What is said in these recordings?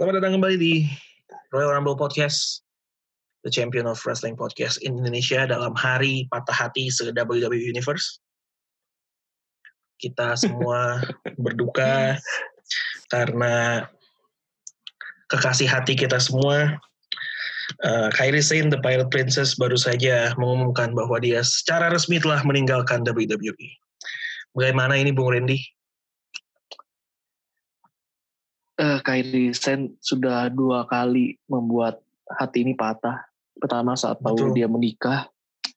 Selamat datang kembali di Royal Rumble Podcast, the champion of wrestling podcast in Indonesia dalam hari patah hati se WWE Universe. Kita semua berduka karena kekasih hati kita semua. Uh, Kairi Sane, The Pirate Princess, baru saja mengumumkan bahwa dia secara resmi telah meninggalkan WWE. Bagaimana ini Bung Randy? Uh, Kyrie Sen sudah dua kali membuat hati ini patah. Pertama saat tahu dia menikah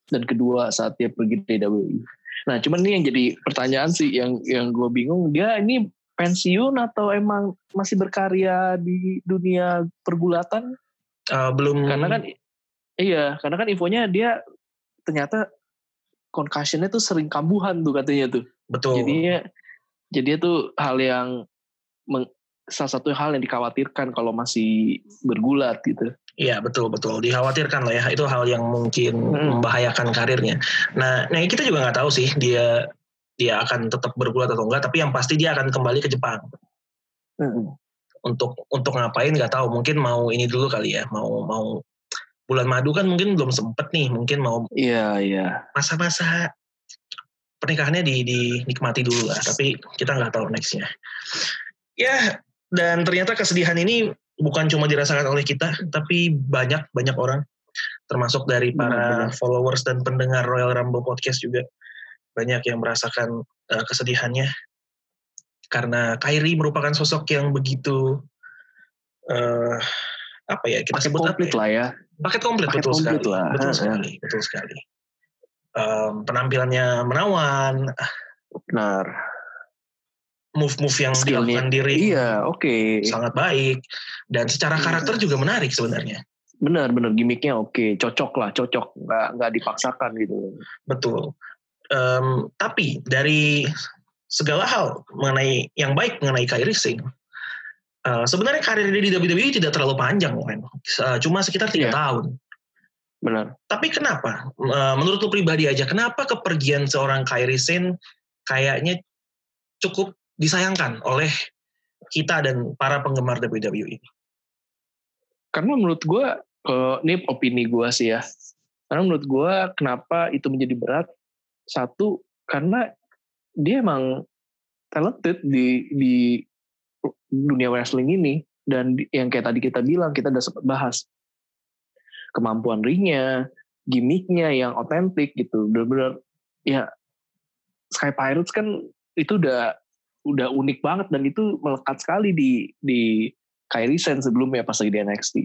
dan kedua saat dia pergi dari WWE. Nah, cuman ini yang jadi pertanyaan sih yang yang gue bingung dia ini pensiun atau emang masih berkarya di dunia pergulatan? Uh, belum. Karena kan iya, karena kan infonya dia ternyata concussionnya tuh sering kambuhan tuh katanya tuh. Betul. Jadinya jadi itu hal yang meng, salah satu hal yang dikhawatirkan kalau masih bergulat gitu. Iya betul betul dikhawatirkan lah ya itu hal yang mungkin hmm. membahayakan karirnya. Nah, nah kita juga nggak tahu sih dia dia akan tetap bergulat atau enggak, tapi yang pasti dia akan kembali ke Jepang. Hmm. Untuk untuk ngapain nggak tahu, mungkin mau ini dulu kali ya, mau mau bulan madu kan mungkin belum sempet nih, mungkin mau Iya iya. Masa-masa pernikahannya di dinikmati dulu lah, tapi kita nggak tahu nextnya. Ya dan ternyata kesedihan ini bukan cuma dirasakan oleh kita, tapi banyak banyak orang, termasuk dari para hmm, followers dan pendengar Royal Rumble Podcast juga. Banyak yang merasakan uh, kesedihannya. Karena Kyrie merupakan sosok yang begitu uh, apa ya kita paket sebut komplit apa ya? lah ya. Paket komplit paket betul komplit sekali. lah. betul sekali betul sekali. Um, penampilannya menawan. Benar move-move yang dilakukan diri iya oke. okay. sangat baik. Dan secara iya. karakter juga menarik sebenarnya. Benar benar. Gimmicknya oke. Okay. cocok lah cocok. Nggak nggak dipaksakan gitu. Betul. Um, tapi dari segala hal mengenai yang baik mengenai Kyrie Singh uh, sebenarnya karir dia di WWE tidak terlalu panjang kan uh, cuma sekitar tiga yeah. tahun. Benar. Tapi kenapa? Uh, menurut lu pribadi aja kenapa kepergian seorang Kyrie Singh kayaknya cukup disayangkan oleh kita dan para penggemar WWE ini? Karena menurut gue, uh, ini opini gue sih ya. Karena menurut gue kenapa itu menjadi berat? Satu, karena dia emang talented di di dunia wrestling ini dan yang kayak tadi kita bilang kita udah sempat bahas kemampuan ringnya, gimmicknya yang otentik gitu, benar-benar ya Sky Pirates kan itu udah udah unik banget dan itu melekat sekali di di Kyrie Sen sebelumnya pas lagi di NXT.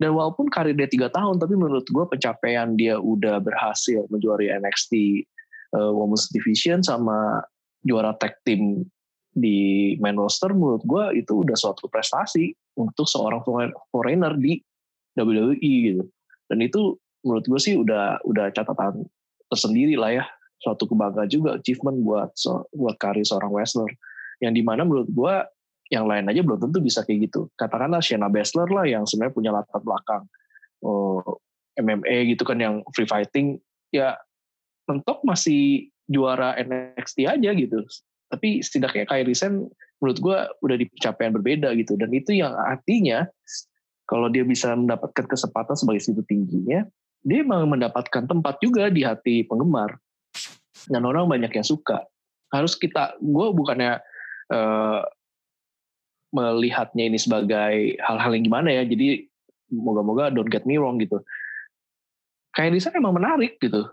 Dan walaupun karir dia tiga tahun, tapi menurut gue pencapaian dia udah berhasil menjuari NXT uh, Women's Division sama juara tag team di main roster, menurut gue itu udah suatu prestasi untuk seorang foreigner di WWE gitu. Dan itu menurut gue sih udah udah catatan tersendiri lah ya, suatu kebanggaan juga achievement buat buat karir seorang wrestler yang di mana menurut gue yang lain aja belum tentu bisa kayak gitu. Katakanlah Shayna Baszler lah yang sebenarnya punya latar belakang oh, MMA gitu kan yang free fighting, ya mentok masih juara NXT aja gitu. Tapi setidaknya Kyrie Sen menurut gue udah di pencapaian berbeda gitu. Dan itu yang artinya kalau dia bisa mendapatkan kesempatan sebagai situ tingginya, dia memang mendapatkan tempat juga di hati penggemar. Dan orang banyak yang suka. Harus kita, gue bukannya uh, melihatnya ini sebagai hal-hal yang gimana ya. Jadi moga-moga don't get me wrong gitu. Kayak desain emang menarik gitu.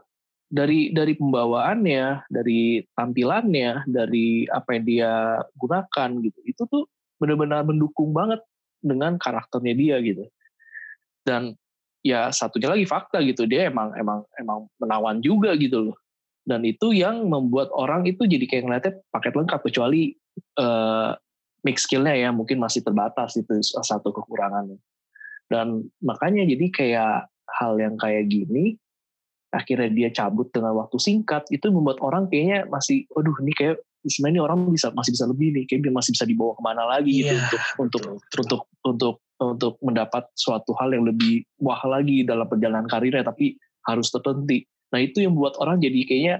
Dari dari pembawaannya, dari tampilannya, dari apa yang dia gunakan gitu. Itu tuh benar-benar mendukung banget dengan karakternya dia gitu. Dan ya satunya lagi fakta gitu dia emang emang emang menawan juga gitu loh dan itu yang membuat orang itu jadi kayak ngeliatnya paket lengkap kecuali uh, mix skillnya ya mungkin masih terbatas itu satu kekurangannya dan makanya jadi kayak hal yang kayak gini akhirnya dia cabut dengan waktu singkat itu membuat orang kayaknya masih aduh ini kayak sebenarnya orang bisa masih bisa lebih nih kayak dia masih bisa dibawa ke mana lagi yeah, gitu iya, untuk betul, untuk betul. untuk untuk untuk mendapat suatu hal yang lebih wah lagi dalam perjalanan karirnya tapi harus terhenti nah itu yang buat orang jadi kayaknya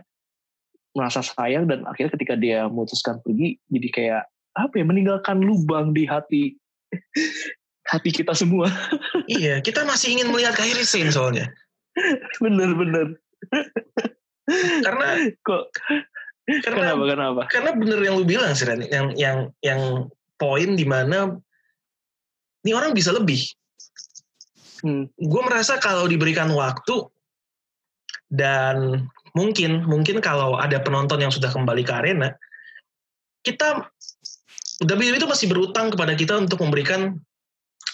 merasa sayang dan akhirnya ketika dia memutuskan pergi jadi kayak apa ya meninggalkan lubang di hati hati kita semua. iya, kita masih ingin melihat Kyrie Sane soalnya. bener bener. karena kok karena kenapa kenapa? Karena bener yang lu bilang sih yang yang yang poin di mana ini orang bisa lebih. Hmm. Gue merasa kalau diberikan waktu dan mungkin mungkin kalau ada penonton yang sudah kembali ke arena, kita WWE itu masih berutang kepada kita untuk memberikan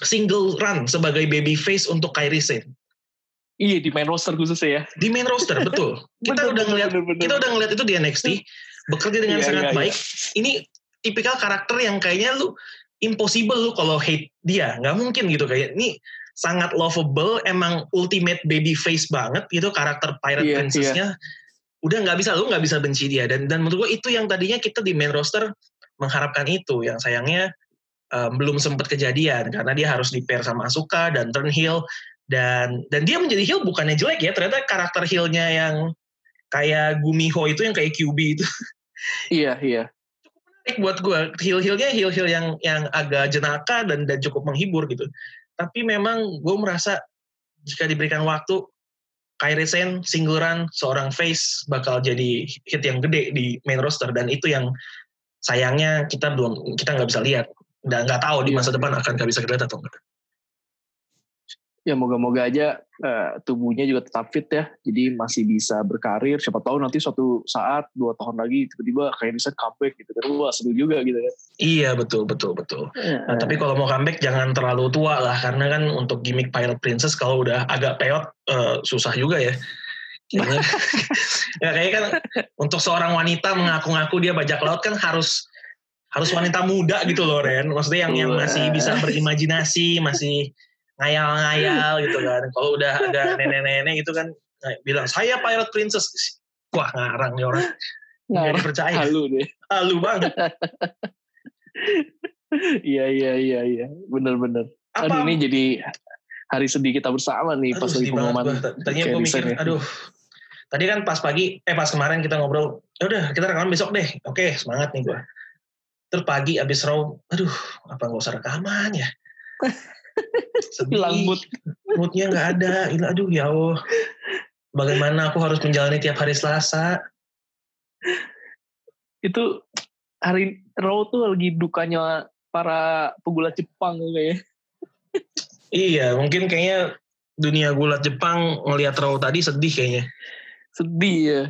single run sebagai baby face untuk Kyrie Sane. Iya di main roster khususnya ya. Di main roster betul. Kita bener, udah bener. kita udah ngeliat itu di NXT bekerja dengan iya, sangat iya, baik. Iya. Ini tipikal karakter yang kayaknya lu impossible lu kalau hate dia, nggak mungkin gitu kayak ini sangat lovable, emang ultimate baby face banget gitu karakter pirate yeah, princessnya. Yeah. Udah nggak bisa lu nggak bisa benci dia. Dan dan menurut gue itu yang tadinya kita di main roster mengharapkan itu. Yang sayangnya um, belum sempat kejadian. Karena dia harus di pair sama Asuka dan turn heel. Dan dan dia menjadi heel bukannya jelek ya ternyata karakter heelnya yang kayak Gumiho itu yang kayak QB itu. Iya iya. Cukup menarik buat gue heel heelnya heel heel yang yang agak jenaka dan dan cukup menghibur gitu tapi memang gue merasa jika diberikan waktu Kyrie Sen single run seorang face bakal jadi hit yang gede di main roster. Dan itu yang sayangnya kita belum kita nggak bisa lihat. Dan nggak tahu di masa iya. depan akan nggak bisa lihat atau enggak ya moga-moga aja uh, tubuhnya juga tetap fit ya. Jadi masih bisa berkarir. Siapa tahu nanti suatu saat dua tahun lagi tiba-tiba kayak bisa comeback gitu kan wah seru juga gitu ya iya betul betul betul. Ya, nah, tapi kalau mau comeback jangan terlalu tua lah. Karena kan untuk gimmick Pirate Princess kalau udah agak peot uh, susah juga ya. Kayaknya, ya kayak kan untuk seorang wanita mengaku-ngaku dia bajak laut kan harus harus wanita muda gitu loh Ren. Maksudnya yang yang masih bisa berimajinasi, masih ngayal-ngayal gitu kan. Kalau udah agak nenek-nenek gitu kan bilang saya pirate princess. Wah ngarang nih orang. Nggak dipercaya. Halu deh. Halu banget. Iya iya iya iya. Bener-bener. Aduh ini jadi hari sedih kita bersama nih aduh, pas lagi pengumuman. Tadinya gue mikir, ya. aduh. Tadi kan pas pagi, eh pas kemarin kita ngobrol, ya udah kita rekaman besok deh. Oke, semangat nih gue. Terus pagi abis raw, aduh, apa nggak usah rekaman ya? hilang mood moodnya nggak ada. Gila, aduh ya Allah. Bagaimana aku harus menjalani tiap hari Selasa? Itu hari Raw tuh lagi dukanya para pegulat Jepang kayaknya. Iya mungkin kayaknya dunia gulat Jepang ngelihat Raw tadi sedih kayaknya. Sedih ya.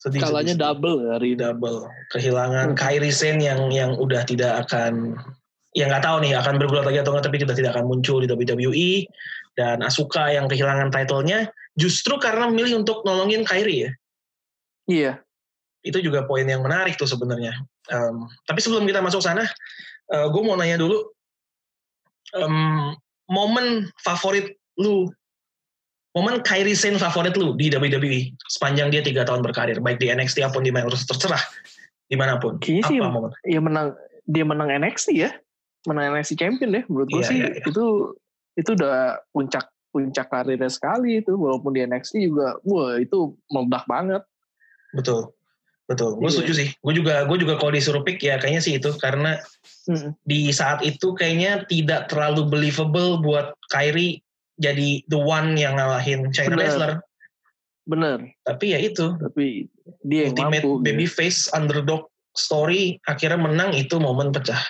Sedih kalanya sedih, double hari double. Kehilangan hmm. Kairi Sen yang yang udah tidak akan ya nggak tahu nih akan bergulat lagi atau enggak tapi kita tidak akan muncul di WWE dan Asuka yang kehilangan titlenya justru karena memilih untuk nolongin Kyrie ya. Iya. Itu juga poin yang menarik tuh sebenarnya. Um, tapi sebelum kita masuk sana, uh, gue mau nanya dulu um, momen favorit lu, momen Kyrie Sane favorit lu di WWE sepanjang dia tiga tahun berkarir, baik di NXT maupun di main roster terserah di mana pun. Kayaknya Apa sih, momen? Ya menang dia menang NXT ya menang NXT Champion ya menurut gue yeah, sih yeah, yeah. itu itu udah puncak puncak karirnya sekali itu walaupun di NXT juga wah itu meledak banget betul betul gue yeah. setuju sih gue juga gue juga kalau disuruh pick ya kayaknya sih itu karena hmm. di saat itu kayaknya tidak terlalu believable buat Kyrie jadi the one yang ngalahin China Bener. Wrestler bener tapi ya itu tapi dia ultimate mampu, baby gitu. face underdog story akhirnya menang itu momen pecah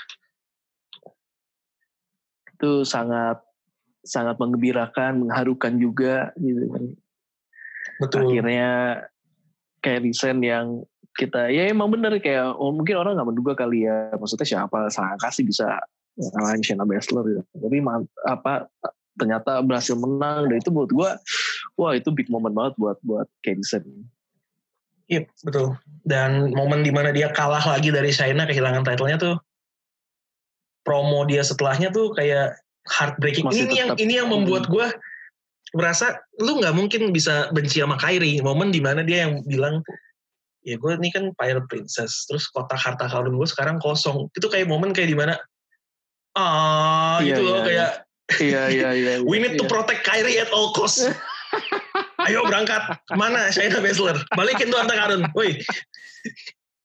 itu sangat sangat menggembirakan, mengharukan juga gitu kan. Betul. Akhirnya kayak desain yang kita ya emang bener kayak oh, mungkin orang nggak menduga kali ya maksudnya siapa sangka sih bisa ngalahin Shayna Baszler gitu. Tapi apa ternyata berhasil menang dan itu menurut gua wah itu big moment banget buat buat Kensen. Iya betul. Dan momen di mana dia kalah lagi dari Shayna kehilangan titlenya tuh promo dia setelahnya tuh kayak heartbreaking. Masih ini yang ini yang membuat gue merasa lu nggak mungkin bisa benci sama Kyrie. Momen di mana dia yang bilang ya gue ini kan Pirate Princess terus kotak harta karun gue sekarang kosong itu kayak momen kayak di mana ah iya, gitu iya, loh iya. kayak iya iya iya, iya we need iya. to protect Kyrie at all cost ayo berangkat mana Shayna Baszler balikin tuh harta karun woi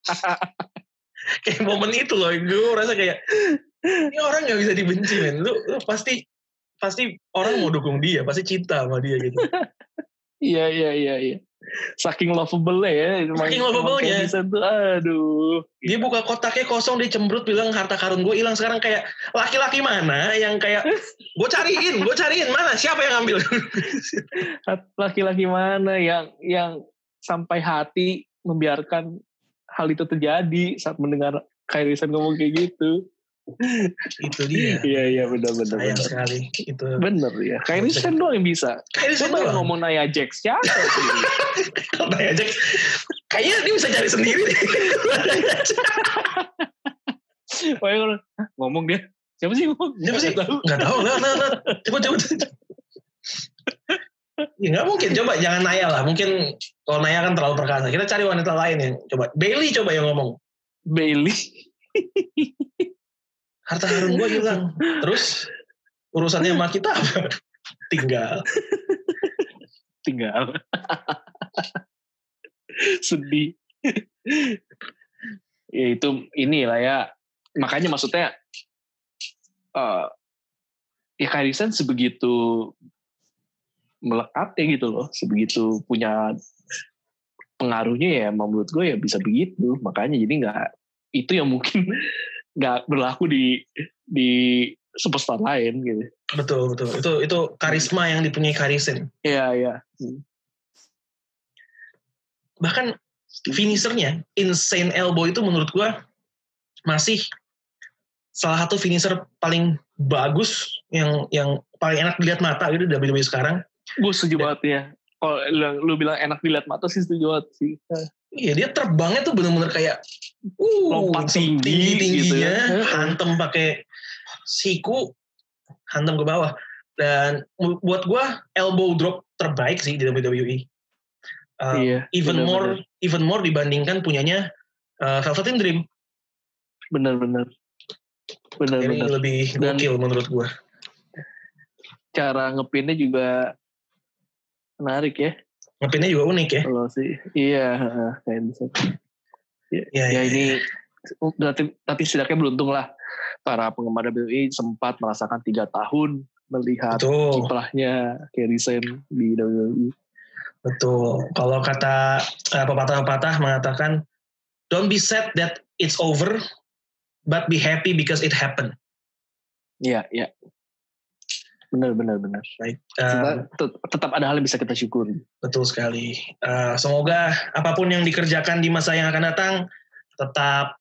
kayak momen itu loh gue merasa kayak Ini orang nggak bisa dibenci men. Lu, lu pasti pasti orang mau dukung dia, pasti cinta sama dia gitu. Iya iya iya iya. Saking lovable ya. Saking lovable-nya. Tuh, aduh. Dia buka kotaknya kosong, dia cemberut bilang harta karun gue hilang sekarang kayak laki-laki mana yang kayak gue cariin, gue cariin mana siapa yang ngambil? Laki-laki mana yang yang sampai hati membiarkan hal itu terjadi saat mendengar Kairisan ngomong kayak gitu. Itu dia. Iya iya benar benar. Sayang benar. sekali itu. Bener ya. Kairisan doang yang bisa. Coba yang doang. ngomong Naya Jax siapa Nia Jax, kayaknya dia bisa cari sendiri. Wah, kalau, "Hah, ngomong dia. Siapa sih ngomong? Siapa sih? Nggak tahu. Nggak tahu lah, nah, nah. Coba, coba. Ya nggak mungkin, coba jangan Naya lah. Mungkin kalau Naya kan terlalu perkasa. Kita cari wanita lain yang coba. Bailey coba yang ngomong. Bailey. Harta karun gue hilang. Terus urusannya sama kita apa? Tinggal. Tinggal. Sedih. ya itu inilah ya. Makanya maksudnya eh ya Kairisan sebegitu melekatnya gitu loh, sebegitu punya pengaruhnya ya menurut gue ya bisa begitu. Makanya jadi nggak itu yang mungkin nggak berlaku di di superstar lain gitu. Betul, betul. Itu itu karisma yang dipunyai Karisen. Iya iya. Bahkan finishernya, Insane Elbow itu menurut gua masih salah satu finisher paling bagus yang yang paling enak dilihat mata gitu di WWE sekarang. Gue setuju banget ya. Kalau lu, lu bilang enak dilihat mata sih setuju banget sih. Iya dia terbangnya tuh bener-bener kayak uh, Lompat tinggi gitu tingginya, ya. hantem pakai siku, hantem ke bawah. Dan buat gua elbow drop terbaik sih di WWE. Um, iya. even bener, more even more dibandingkan punyanya uh, Velveteen Dream. Bener-bener. Ini Bener-bener. lebih Dan- gokil menurut gua. Cara ngepinnya juga menarik ya. Ngepinnya juga unik ya. Kalau sih. Iya. Kayak bisa. Ya, Ya, ya ya, ini berarti tapi setidaknya beruntung lah para penggemar WWE sempat merasakan tiga tahun melihat Betul, kiprahnya Kerry Sen di. WWE. betul. Kalau kata uh, pepatah-pepatah mengatakan, don't be sad that it's over, but be happy because it happened. Iya, iya. Benar, benar, benar. Baik, uh, tetap ada hal yang bisa kita syukuri. betul sekali. Uh, semoga apa pun yang dikerjakan di masa yang akan datang tetap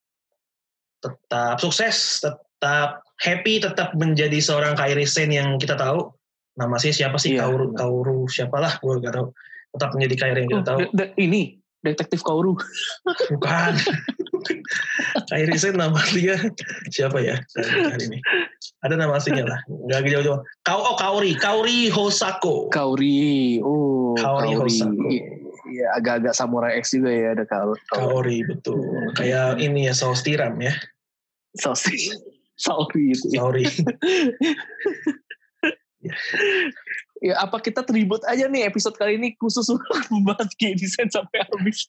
tetap sukses, tetap happy, tetap menjadi seorang Kairi Sen yang kita tahu. Nama sih siapa sih? Iya, Kauru, benar. Kauru siapalah, gue gak tahu. Tetap menjadi Kairi yang kita Oh, tahu. ini detektif Kauru. Bukan. Kairi Sen nama dia siapa ya hari ini? Ada nama aslinya lah. Gak jauh-jauh. Kau oh Kauri, Kauri Hosako. Kauri. Oh, Kaori Hosako. Iya, agak-agak samurai X juga ya ada Kauri. Kaori betul. Kayak ini ya saus tiram ya. Sauri. Sauri itu. ya. Sauri. Ya, apa kita teribut aja nih episode kali ini khusus untuk membahas game design sampai habis.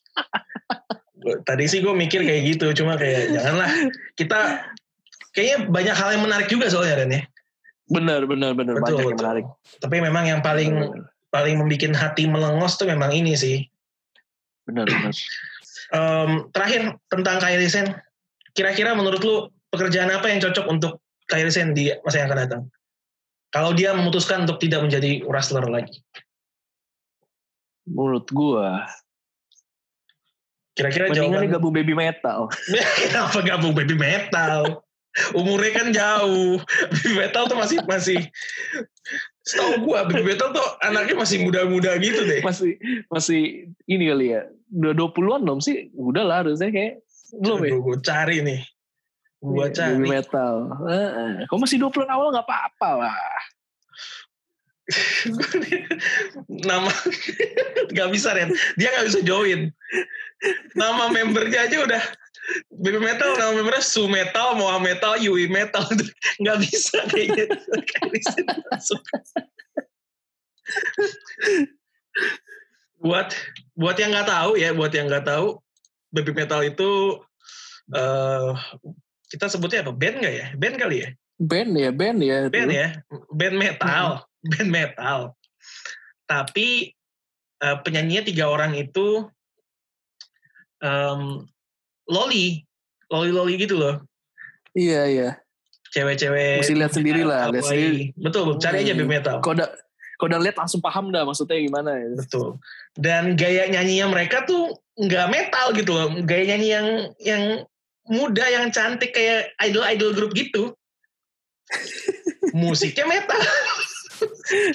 Tadi sih gue mikir kayak gitu, cuma kayak janganlah. Kita kayaknya banyak hal yang menarik juga soalnya Ren ya. Benar, benar, benar. Betul, Banyak yang menarik. Tapi memang yang paling paling membuat hati melengos tuh memang ini sih. Benar, benar. Em, terakhir tentang Kairi Sen, kira-kira menurut lu pekerjaan apa yang cocok untuk Kairi Sen di masa yang akan datang? Kalau dia memutuskan untuk tidak menjadi wrestler lagi, Menurut gua, kira-kira jawaban gabung baby metal. kenapa gabung baby metal? Umurnya kan jauh. Baby metal tuh masih masih setahu gua baby metal tuh anaknya masih muda-muda gitu deh. masih masih ini kali ya. Udah 20-an belum sih? Udah lah harusnya kayak belum ya. Gue cari nih. Gue Iya, cari. Baby metal. Heeh. Kau masih 20 awal nggak apa-apa lah. nama nggak bisa Ren dia nggak bisa join nama membernya aja udah baby metal nama membernya su metal moa metal yui metal nggak bisa kayaknya Masuk. buat buat yang nggak tahu ya buat yang nggak tahu baby metal itu eh kita sebutnya apa? Band nggak ya? Band kali ya? Band ya, band ya. Band ya, band metal, band metal. Tapi uh, penyanyinya tiga orang itu um, loli, loli loli gitu loh. Iya iya. Cewek-cewek. Mesti lihat sendiri lah, lihat sendiri. Betul, cari aja band metal. Kau udah kau udah lihat langsung paham dah maksudnya gimana ya. Betul. Dan gaya nyanyinya mereka tuh nggak metal gitu loh, gaya nyanyi yang yang muda yang cantik kayak idol-idol grup gitu. Musiknya metal.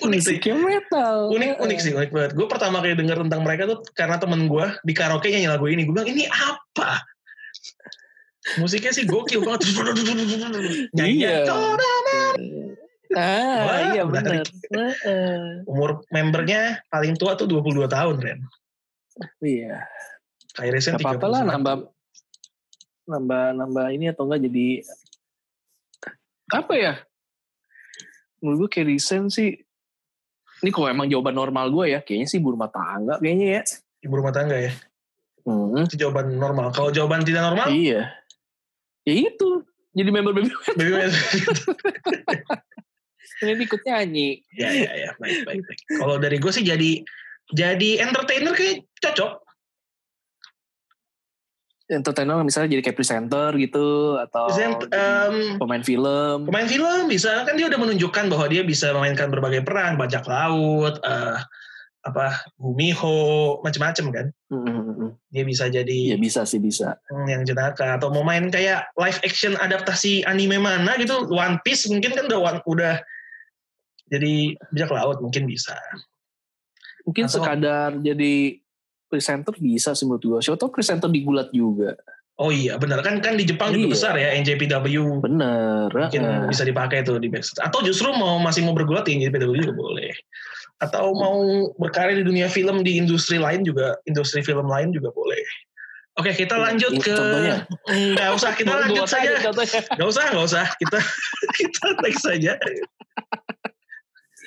unik Musiknya sih. metal. Unik unik sih, unik banget. Gue pertama kali denger tentang mereka tuh karena temen gue di karaoke nyanyi lagu ini. Gue bilang ini apa? Musiknya sih gokil banget. Nyanyi. Iya. Ah, Wah, iya benar. Umur membernya paling tua tuh 22 tahun, Ren. Iya. Kairisnya tiga apa lah nambah nambah nambah ini atau enggak jadi apa ya? Menurut gue kayak recent sih ini kalau emang jawaban normal gue ya, kayaknya sih ibu rumah tangga kayaknya ya. Ibu rumah tangga ya? Hmm. Itu jawaban normal. Kalau jawaban tidak normal? Iya. Ya itu. Jadi member baby Baby Ini ikut nyanyi. Ya, ya, ya. Baik, baik, baik. Kalau dari gue sih jadi jadi entertainer kayak cocok entertainer misalnya jadi kayak presenter gitu atau Present, um, pemain film. pemain film bisa. Kan dia udah menunjukkan bahwa dia bisa memainkan berbagai peran bajak laut uh, apa Gumiho macam-macam kan. Mm-hmm. dia bisa jadi ya bisa sih bisa. Hmm, yang jenaka. Atau mau main kayak live action adaptasi anime mana gitu. One Piece mungkin kan udah udah jadi bajak laut mungkin bisa. Mungkin atau, sekadar jadi presenter bisa sih menurut gue. Siapa tau presenter digulat juga. Oh iya, benar kan kan di Jepang iya. juga besar ya NJPW. Bener. Mungkin uh. bisa dipakai tuh di backstage. Atau justru mau masih mau bergulat di NJPW juga boleh. Atau mau berkarir di dunia film di industri lain juga, industri film lain juga boleh. Oke, kita iya, lanjut ke contohnya. Enggak usah kita lanjut saja. Enggak usah, enggak usah. Kita kita next saja.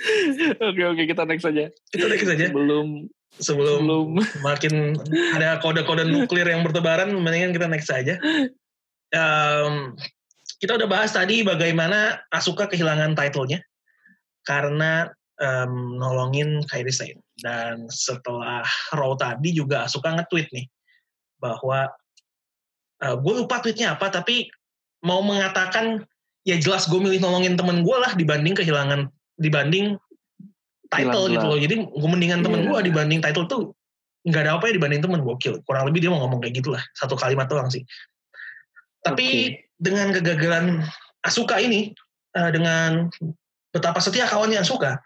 oke, oke, kita next saja. Kita next saja. Belum sebelum, sebelum makin ada kode-kode nuklir yang bertebaran, mendingan kita next saja. Um, kita udah bahas tadi bagaimana Asuka kehilangan titlenya karena um, nolongin Kairi Sane. Dan setelah Raw tadi juga Asuka nge-tweet nih bahwa uh, eh, gue lupa tweetnya apa, tapi mau mengatakan ya jelas gue milih nolongin temen gue lah dibanding kehilangan dibanding title gitu loh. Jadi gue mendingan temen yeah. gue dibanding title tuh nggak ada apa ya dibanding temen gokil. Kurang lebih dia mau ngomong kayak gitulah satu kalimat doang sih. Tapi okay. dengan kegagalan Asuka ini uh, dengan betapa setia kawannya Asuka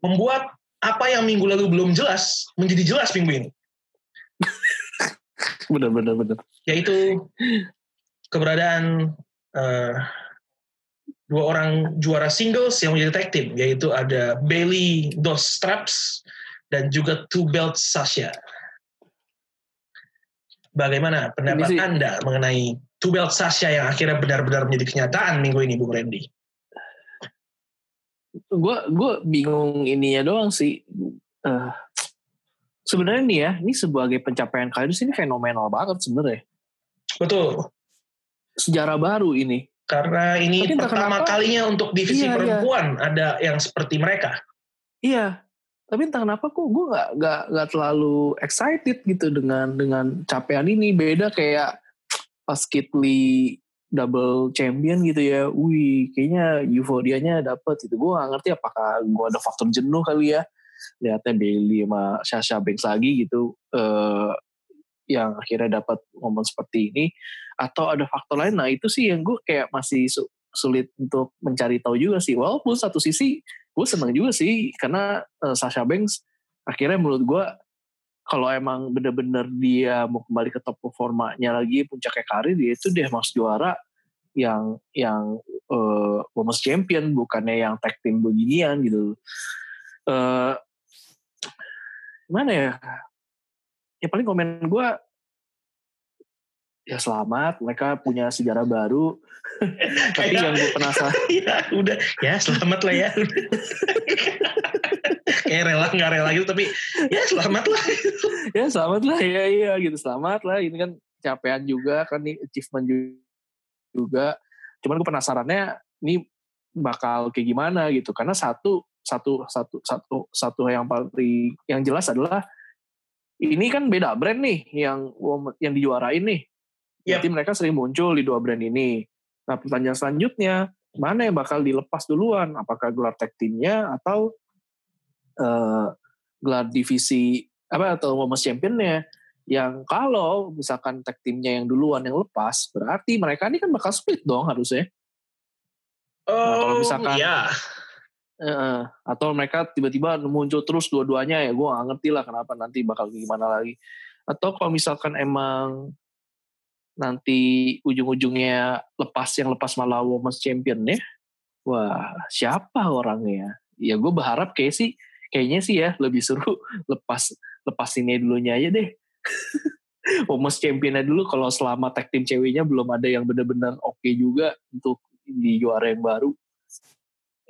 membuat apa yang minggu lalu belum jelas menjadi jelas minggu ini. benar benar benar. Yaitu keberadaan uh, dua orang juara singles yang menjadi tag team, yaitu ada Bailey Dos Straps dan juga Two Belt Sasha. Bagaimana pendapat Anda mengenai Two Belt Sasha yang akhirnya benar-benar menjadi kenyataan minggu ini, Bung Randy? Gue gue bingung ininya doang sih. Uh, sebenarnya nih ya, ini sebagai pencapaian kali ini fenomenal banget sebenarnya. Betul. Sejarah baru ini karena ini Tapi pertama kenapa, kalinya untuk divisi iya, iya. perempuan iya. ada yang seperti mereka. Iya, tapi entah kenapa kok gue gak, gak, gak terlalu excited gitu dengan dengan capaian ini. Beda kayak pas Kit Lee double champion gitu ya. Wih, kayaknya euforianya dapet itu. Gue gak ngerti apakah gue ada faktor jenuh kali ya. Lihatnya Bailey sama Sasha Banks lagi gitu. Uh, yang akhirnya dapat momen seperti ini atau ada faktor lain nah itu sih yang gue kayak masih sulit untuk mencari tahu juga sih. Walaupun satu sisi gue seneng juga sih karena uh, Sasha Banks akhirnya menurut gue kalau emang bener-bener dia mau kembali ke top performanya lagi puncaknya karir dia itu dia mas juara yang yang uh, women's champion bukannya yang tag team beginian gitu. Uh, gimana ya? Ya paling komen gue ya selamat. Mereka punya sejarah baru. Tapi yang gue penasaran ya udah. Ya selamat lah ya. Kayak rela nggak rela gitu tapi ya selamat lah. Ya selamat lah. Ya iya gitu. Selamat lah. Ini kan capaian juga kan nih achievement juga juga. Cuman gue penasarannya ini bakal kayak gimana gitu. Karena satu satu satu satu satu yang paling yang jelas adalah ini kan beda brand nih yang yang dijuarain nih. Yep. Jadi mereka sering muncul di dua brand ini. Nah pertanyaan selanjutnya mana yang bakal dilepas duluan? Apakah gelar tag teamnya atau uh, gelar divisi apa atau women's championnya? Yang kalau misalkan tag teamnya yang duluan yang lepas, berarti mereka ini kan bakal split dong harusnya. Oh, nah, kalau misalkan iya. Uh, atau mereka tiba-tiba muncul terus dua-duanya ya gue gak ngerti lah kenapa nanti bakal gimana lagi atau kalau misalkan emang nanti ujung-ujungnya lepas yang lepas malah women's champion ya wah siapa orangnya ya gue berharap kayak sih kayaknya sih ya lebih seru lepas lepas ini dulunya aja deh women's championnya dulu kalau selama tag team ceweknya belum ada yang benar-benar oke okay juga untuk di juara yang baru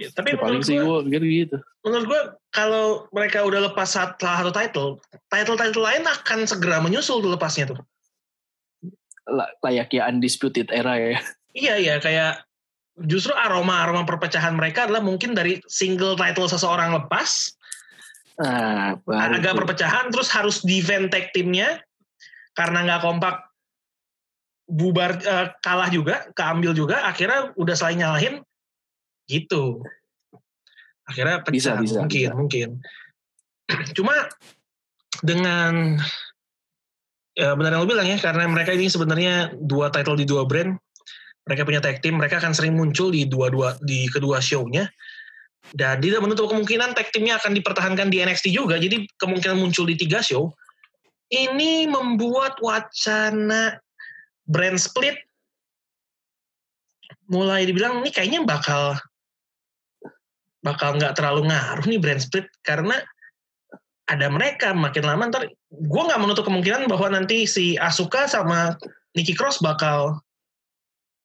Ya, tapi ya, paling sih gue pikir gitu. Menurut gue kalau mereka udah lepas salah satu title, title-title lain akan segera menyusul tuh lepasnya tuh. Layaknya undisputed era ya. Iya iya kayak justru aroma-aroma perpecahan mereka adalah mungkin dari single title seseorang lepas, ah, agak perpecahan, terus harus defend tag timnya karena nggak kompak bubar uh, kalah juga, keambil juga, akhirnya udah saling nyalahin, gitu akhirnya pecah bisa, bisa, mungkin bisa. mungkin cuma dengan ya benar yang lo bilang ya karena mereka ini sebenarnya dua title di dua brand mereka punya tag team mereka akan sering muncul di dua dua di kedua show-nya. Dan tidak menutup kemungkinan tag teamnya akan dipertahankan di NXT juga jadi kemungkinan muncul di tiga show. Ini membuat wacana brand split mulai dibilang ini kayaknya bakal bakal nggak terlalu ngaruh nih brand split karena ada mereka makin lama ntar gue nggak menutup kemungkinan bahwa nanti si Asuka sama Nikki Cross bakal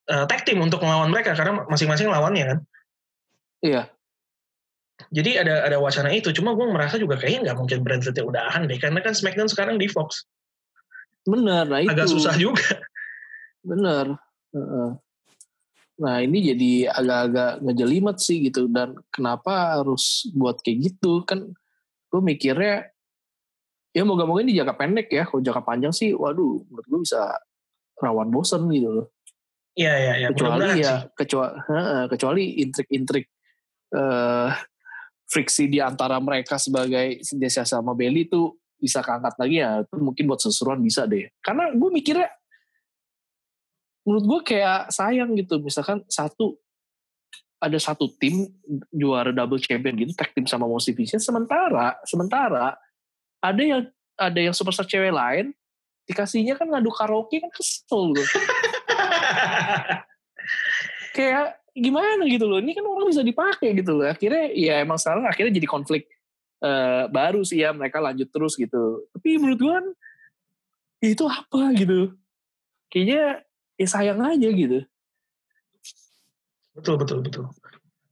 uh, tag team untuk melawan mereka karena masing-masing lawannya kan. Iya. Jadi ada ada wacana itu cuma gue merasa juga kayaknya nggak mungkin brand splitnya udahan deh karena kan SmackDown sekarang di Fox. Bener nah itu. Agak susah juga. Bener. Nah ini jadi agak-agak ngejelimet sih gitu dan kenapa harus buat kayak gitu? Kan gue mikirnya ya moga-moga ini jangka pendek ya kalau jangka panjang sih waduh menurut gue bisa rawan bosen gitu loh. Iya iya iya. Kecuali ya kecuali kecuali intrik-intrik uh, friksi di antara mereka sebagai Desa sama Belly itu bisa keangkat lagi ya itu mungkin buat sesuruhan bisa deh. Karena gue mikirnya menurut gue kayak sayang gitu misalkan satu ada satu tim juara double champion gitu tag team sama Most Division sementara sementara ada yang ada yang superstar cewek lain dikasihnya kan ngadu karaoke kan kesel gue kayak gimana gitu loh ini kan orang bisa dipakai gitu loh. Akhirnya ya emang sekarang akhirnya jadi konflik uh, baru sih ya mereka lanjut terus gitu. Tapi menurut gue kan ya itu apa gitu. Kayaknya ya sayang aja gitu betul betul betul.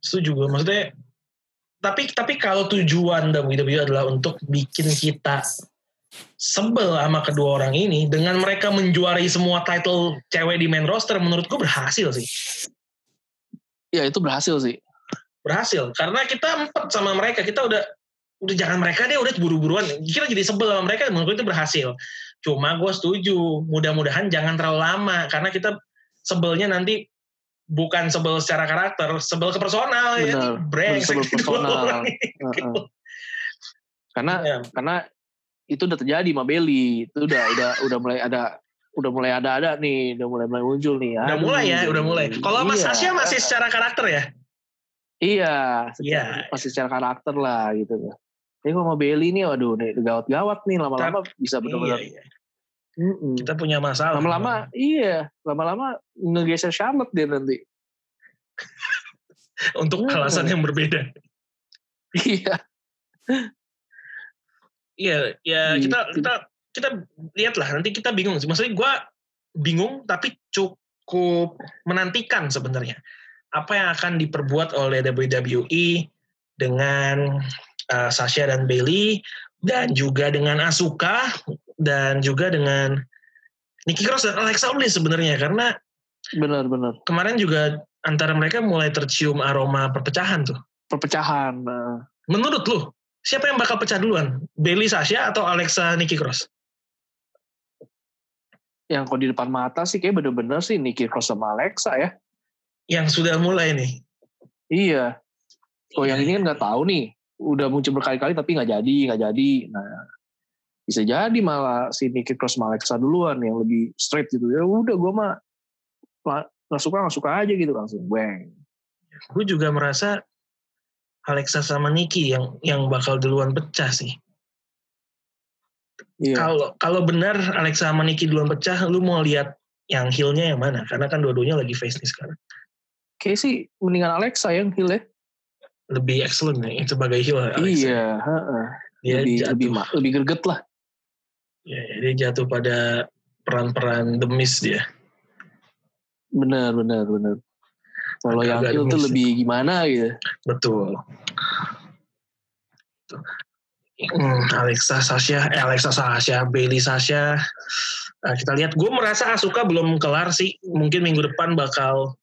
Setuju gue maksudnya tapi tapi kalau tujuan WWE adalah untuk bikin kita sebel sama kedua orang ini dengan mereka menjuarai semua title cewek di main roster menurutku berhasil sih. Ya itu berhasil sih. Berhasil. Karena kita empat sama mereka. Kita udah udah jangan mereka deh udah buru-buruan. Kita jadi sebel sama mereka menurutku itu berhasil. Cuma gue setuju, mudah-mudahan jangan terlalu lama karena kita sebelnya nanti bukan sebel secara karakter, sebel ke personal ya, brand sebel personal. Karena ya. karena itu udah terjadi sama Belly, itu udah udah udah mulai ada udah mulai ada ada nih, udah mulai mulai muncul nih. Udah Aduh, mulai ya, udah mulai. Kalau iya. Mas Sasha masih secara karakter ya? Iya, iya. masih secara karakter lah gitu. Tapi kalau mau Belly nih, waduh, nih gawat-gawat nih lama-lama bisa benar-benar iya, iya. Mm-mm. Kita punya masalah. Lama-lama iya, lama-lama ngegeser Charlotte dia nanti. Untuk mm. alasan yang berbeda. Iya. Iya, ya gitu. kita kita kita lihatlah nanti kita bingung sih. Maksudnya gue bingung tapi cukup menantikan sebenarnya apa yang akan diperbuat oleh WWE dengan uh, Sasha dan Bailey dan juga dengan Asuka dan juga dengan Nikki Cross dan Alexa Bliss sebenarnya karena Benar-benar. Kemarin juga antara mereka mulai tercium aroma perpecahan tuh. Perpecahan. Nah. Menurut lu, siapa yang bakal pecah duluan? Bailey Sasha atau Alexa Nikki Cross? Yang kalau di depan mata sih kayak bener-bener sih Nikki Cross sama Alexa ya. Yang sudah mulai nih. Iya. Kalau yang ini kan nggak tahu nih. Udah muncul berkali-kali tapi nggak jadi, nggak jadi. Nah, bisa jadi malah si Nikki Cross sama Alexa duluan yang lebih straight gitu. Ya udah gue mah nggak suka nggak suka aja gitu langsung bang. Gue juga merasa Alexa sama Nikki yang yang bakal duluan pecah sih. Iya. Kalau kalau benar Alexa sama Nikki duluan pecah, lu mau lihat yang heelnya yang mana? Karena kan dua-duanya lagi face nih sekarang. Kayak sih mendingan Alexa yang heel ya. Lebih excellent nih sebagai heel. Alexa. Iya. heeh. Dia lebih, jatuh. lebih lebih greget lah. Ya, dia jatuh pada peran-peran demis dia. Bener bener bener. Kalau yang heel tuh lebih gimana gitu. Betul. Hmm, Alexa Sasha, eh, Alexa Sasha, Bailey Sasha. Nah, kita lihat, gue merasa Asuka belum kelar sih. Mungkin minggu depan bakal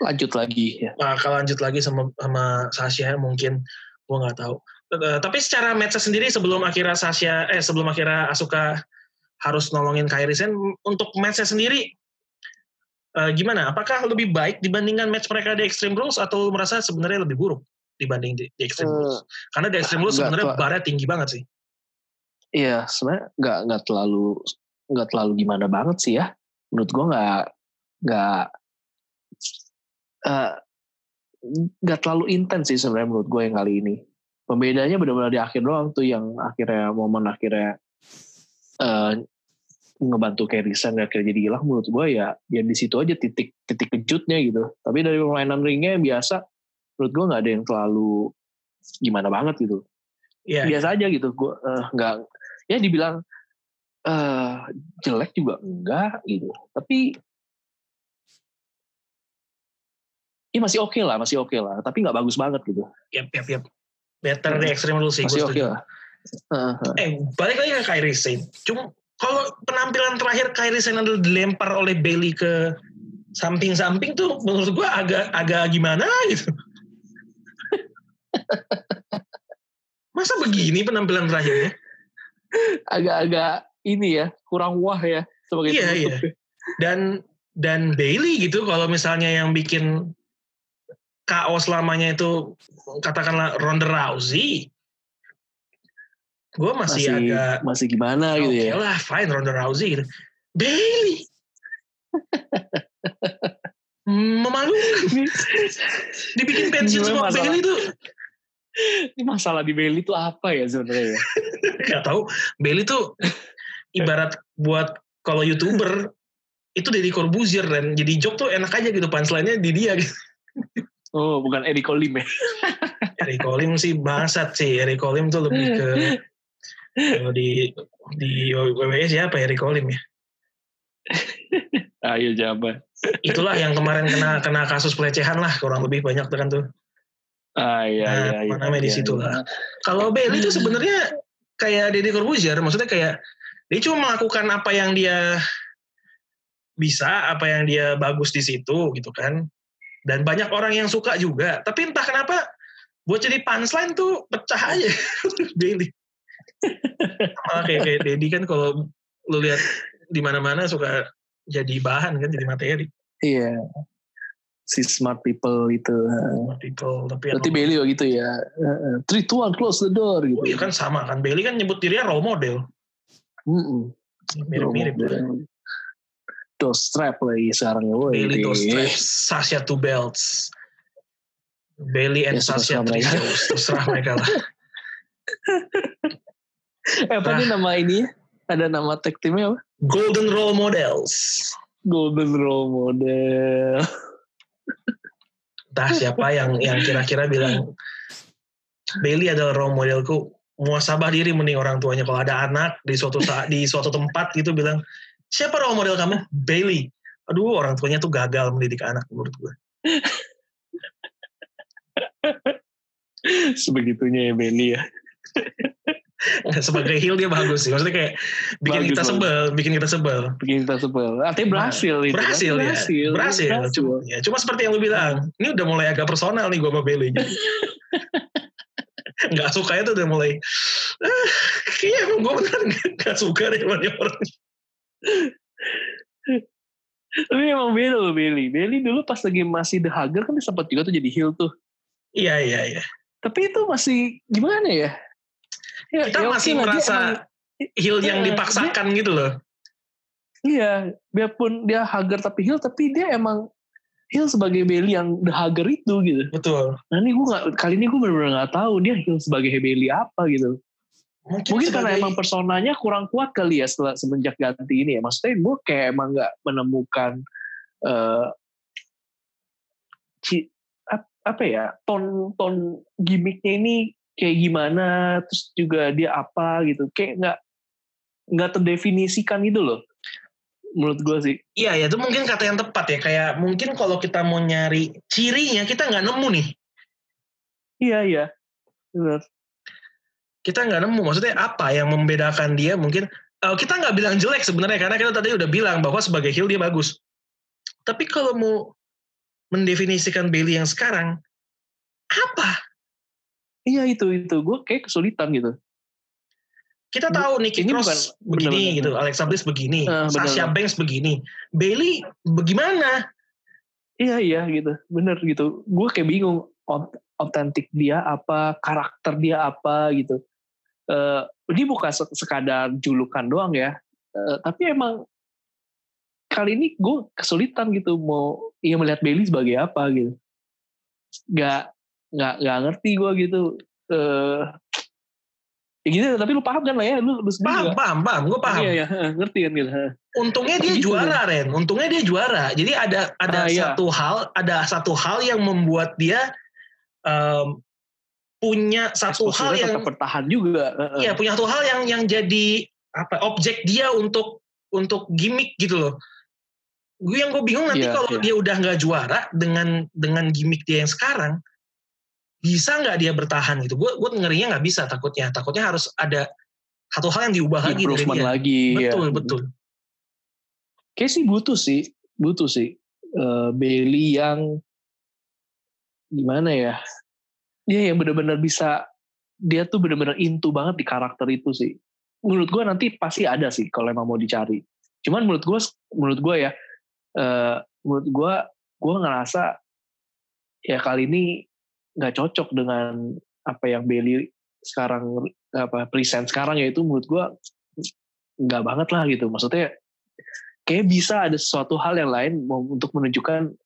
Lanjut lagi ya. bakal lanjut lagi sama sama Sasha mungkin gue nggak tahu. Eh, tapi secara match sendiri sebelum akhirnya Sasha eh sebelum akhirnya Asuka harus nolongin Kairi Sen untuk matchnya sendiri eh, gimana? Apakah lebih baik dibandingkan match mereka di Extreme Rules atau merasa sebenarnya lebih buruk dibanding di, di Extreme Rules? Karena di Extreme Rules sebenarnya barnya tinggi banget sih. Iya, sebenarnya nggak nggak terlalu nggak terlalu gimana banget sih ya. Menurut gua nggak nggak eh, nggak terlalu intens sih sebenarnya menurut gue yang kali ini. Pembedanya benar-benar di akhir doang tuh yang akhirnya momen akhirnya eh, ngebantu Kerrisan akhirnya jadi hilang menurut gue ya ya di situ aja titik titik kejutnya gitu. Tapi dari permainan ringnya yang biasa menurut gue nggak ada yang terlalu gimana banget gitu Iya. biasa aja gitu gue nggak ya dibilang eh jelek juga enggak gitu tapi ya masih oke lah masih oke lah tapi nggak bagus banget gitu Yap, yap, yap. Better di Extreme Rules sih. masih oke setuju. lah. Eh, balik lagi ke Kairi Sane. Cuma kalau penampilan terakhir Kairi Sane adalah dilempar oleh Bailey ke samping-samping tuh menurut gua agak agak gimana gitu. Masa begini penampilan terakhirnya? agak-agak ini ya kurang wah ya sebagai Iya, penutup ya. Dan dan Bailey gitu kalau misalnya yang bikin KO selamanya itu katakanlah Ronda Rousey. Gue masih, masih agak masih gimana oke gitu ya lah fine Ronda Rousey gitu. Bailey. Memalukan. Dibikin pensiun masalah? Bailey tuh ini masalah di Bailey itu apa ya sebenarnya ya? nggak tahu. Bailey tuh ibarat buat kalau youtuber itu Deddy Corbuzier dan jadi joke tuh enak aja gitu punchline-nya di dia gitu. oh bukan Eddie Colim ya Eric Colim sih bangsat sih. Eric Colim tuh lebih ke kalau di di WWE siapa Eric Colim ya? ayo jabat Itulah yang kemarin kena kena kasus pelecehan lah kurang lebih banyak tuh kan tuh. ah iya Nah, iya iya namanya di iya, situ iya. lah. Kalau Bailey itu sebenarnya kayak Deddy Corbuzier, maksudnya kayak dia cuma melakukan apa yang dia bisa, apa yang dia bagus di situ gitu kan. Dan banyak orang yang suka juga. Tapi entah kenapa buat jadi punchline tuh pecah aja. Bailey. Malah kayak kayak Deddy kan kalau lu lihat di mana-mana suka jadi bahan kan jadi materi. Iya. Si smart people itu people tapi berarti Bailey gitu ya? Three two one close the door gitu. Oh, iya kan sama kan. Bailey kan nyebut dirinya role model. Mm-mm. mirip-mirip Dos strap lagi sekarang ya. Bailey two straps, Sasha two belts. Bailey and Ya, Sasha three mereka. shows. Terserah mereka lah. eh apa nih nama ini ada nama tag timnya apa Golden Role Models. Golden Role Model Entah siapa yang yang kira-kira bilang Bailey adalah role modelku. Muasabah diri mending orang tuanya kalau ada anak di suatu saat di suatu tempat gitu bilang siapa role model kamu Bailey. Aduh orang tuanya tuh gagal mendidik anak menurut gue. sebegitunya ya Bailey ya sebagai heel dia bagus sih. Maksudnya kayak bikin Bagus, kita bagus. sebel, bikin kita sebel. Bikin kita sebel. Artinya berhasil itu. kan? Berhasil, ya. berhasil, Berhasil. Cuma, ya, cuma seperti yang lu bilang, ini udah mulai agak personal nih gue sama Bailey. Nggak suka itu udah mulai, ah, kayaknya emang gue beneran nggak suka deh sama dia orang. Tapi emang beda loh Bailey. Bailey dulu pas lagi masih The Hugger kan dia sempat juga tuh jadi heel tuh. Iya, iya, iya. Tapi itu masih gimana ya? ya Kita ya masih dia merasa emang- heel yang Iya, dipaksakan gitu loh. Iya, biarpun dia Hugger tapi heel, tapi dia emang heel sebagai Bailey yang The Hugger itu gitu. Betul. Nah ini gue nggak kali ini gue benar-benar nggak tahu dia heel sebagai Bailey apa gitu. Mungkin karena sebagai- emang personanya kurang kuat kali ya setelah semenjak ganti ini ya. Maksudnya gue kayak emang nggak menemukan eh ci- ap- apa ya ton ton gimmicknya ini kayak gimana, terus juga dia apa gitu. Kayak nggak nggak terdefinisikan gitu loh. Menurut gue sih. Iya, ya itu mungkin kata yang tepat ya. Kayak mungkin kalau kita mau nyari cirinya, kita nggak nemu nih. Iya iya. Benar. Kita nggak nemu. Maksudnya apa yang membedakan dia mungkin. eh, kita nggak bilang jelek sebenarnya, karena kita tadi udah bilang bahwa sebagai heel dia bagus. Tapi kalau mau mendefinisikan Bailey yang sekarang, apa? Iya itu itu gue kayak kesulitan gitu. Kita tahu Nikki ini Cross bukan- begini bener-bener. gitu, Alexa Bliss begini, bener. Sasha Banks begini, Bailey bagaimana? Iya iya gitu, bener gitu. Gue kayak bingung ot- otentik dia apa, karakter dia apa gitu. Eh dia bukan se- sekadar julukan doang ya, Eh, tapi emang kali ini gue kesulitan gitu mau ya melihat Bailey sebagai apa gitu. Gak nggak nggak ngerti gue gitu. Eh ya gitu, tapi lu paham kan lah ya, lu lu Paham, juga. paham, paham, gue paham. Iya iya, ngerti kan gitu. Untungnya dia Gitu juara, Ren. Untungnya dia juara. Jadi ada ada Ah, iya. satu hal, ada satu hal yang membuat dia em, punya satu hal yang tetap bertahan juga. Iya punya satu hal yang yang jadi apa objek dia untuk untuk gimmick gitu loh. Gue yang gue bingung nanti Iya, kalau iya. dia udah nggak juara dengan dengan gimmick dia yang sekarang bisa nggak dia bertahan gitu? Gue gue ngerinya nggak bisa takutnya. Takutnya harus ada satu hal yang diubah lagi dari dia. lagi. ya. Betul betul. Kayak sih butuh sih, butuh sih Eh, Bailey yang gimana ya? Dia yang benar-benar bisa dia tuh benar-benar into banget di karakter itu sih. Menurut gue nanti pasti ada sih kalau emang mau dicari. Cuman menurut gue, menurut gue ya, eh, menurut gue, gue ngerasa ya kali ini nggak cocok dengan apa yang Bailey sekarang apa present sekarang yaitu menurut gue nggak banget lah gitu. Maksudnya kayak bisa ada sesuatu hal yang lain untuk menunjukkan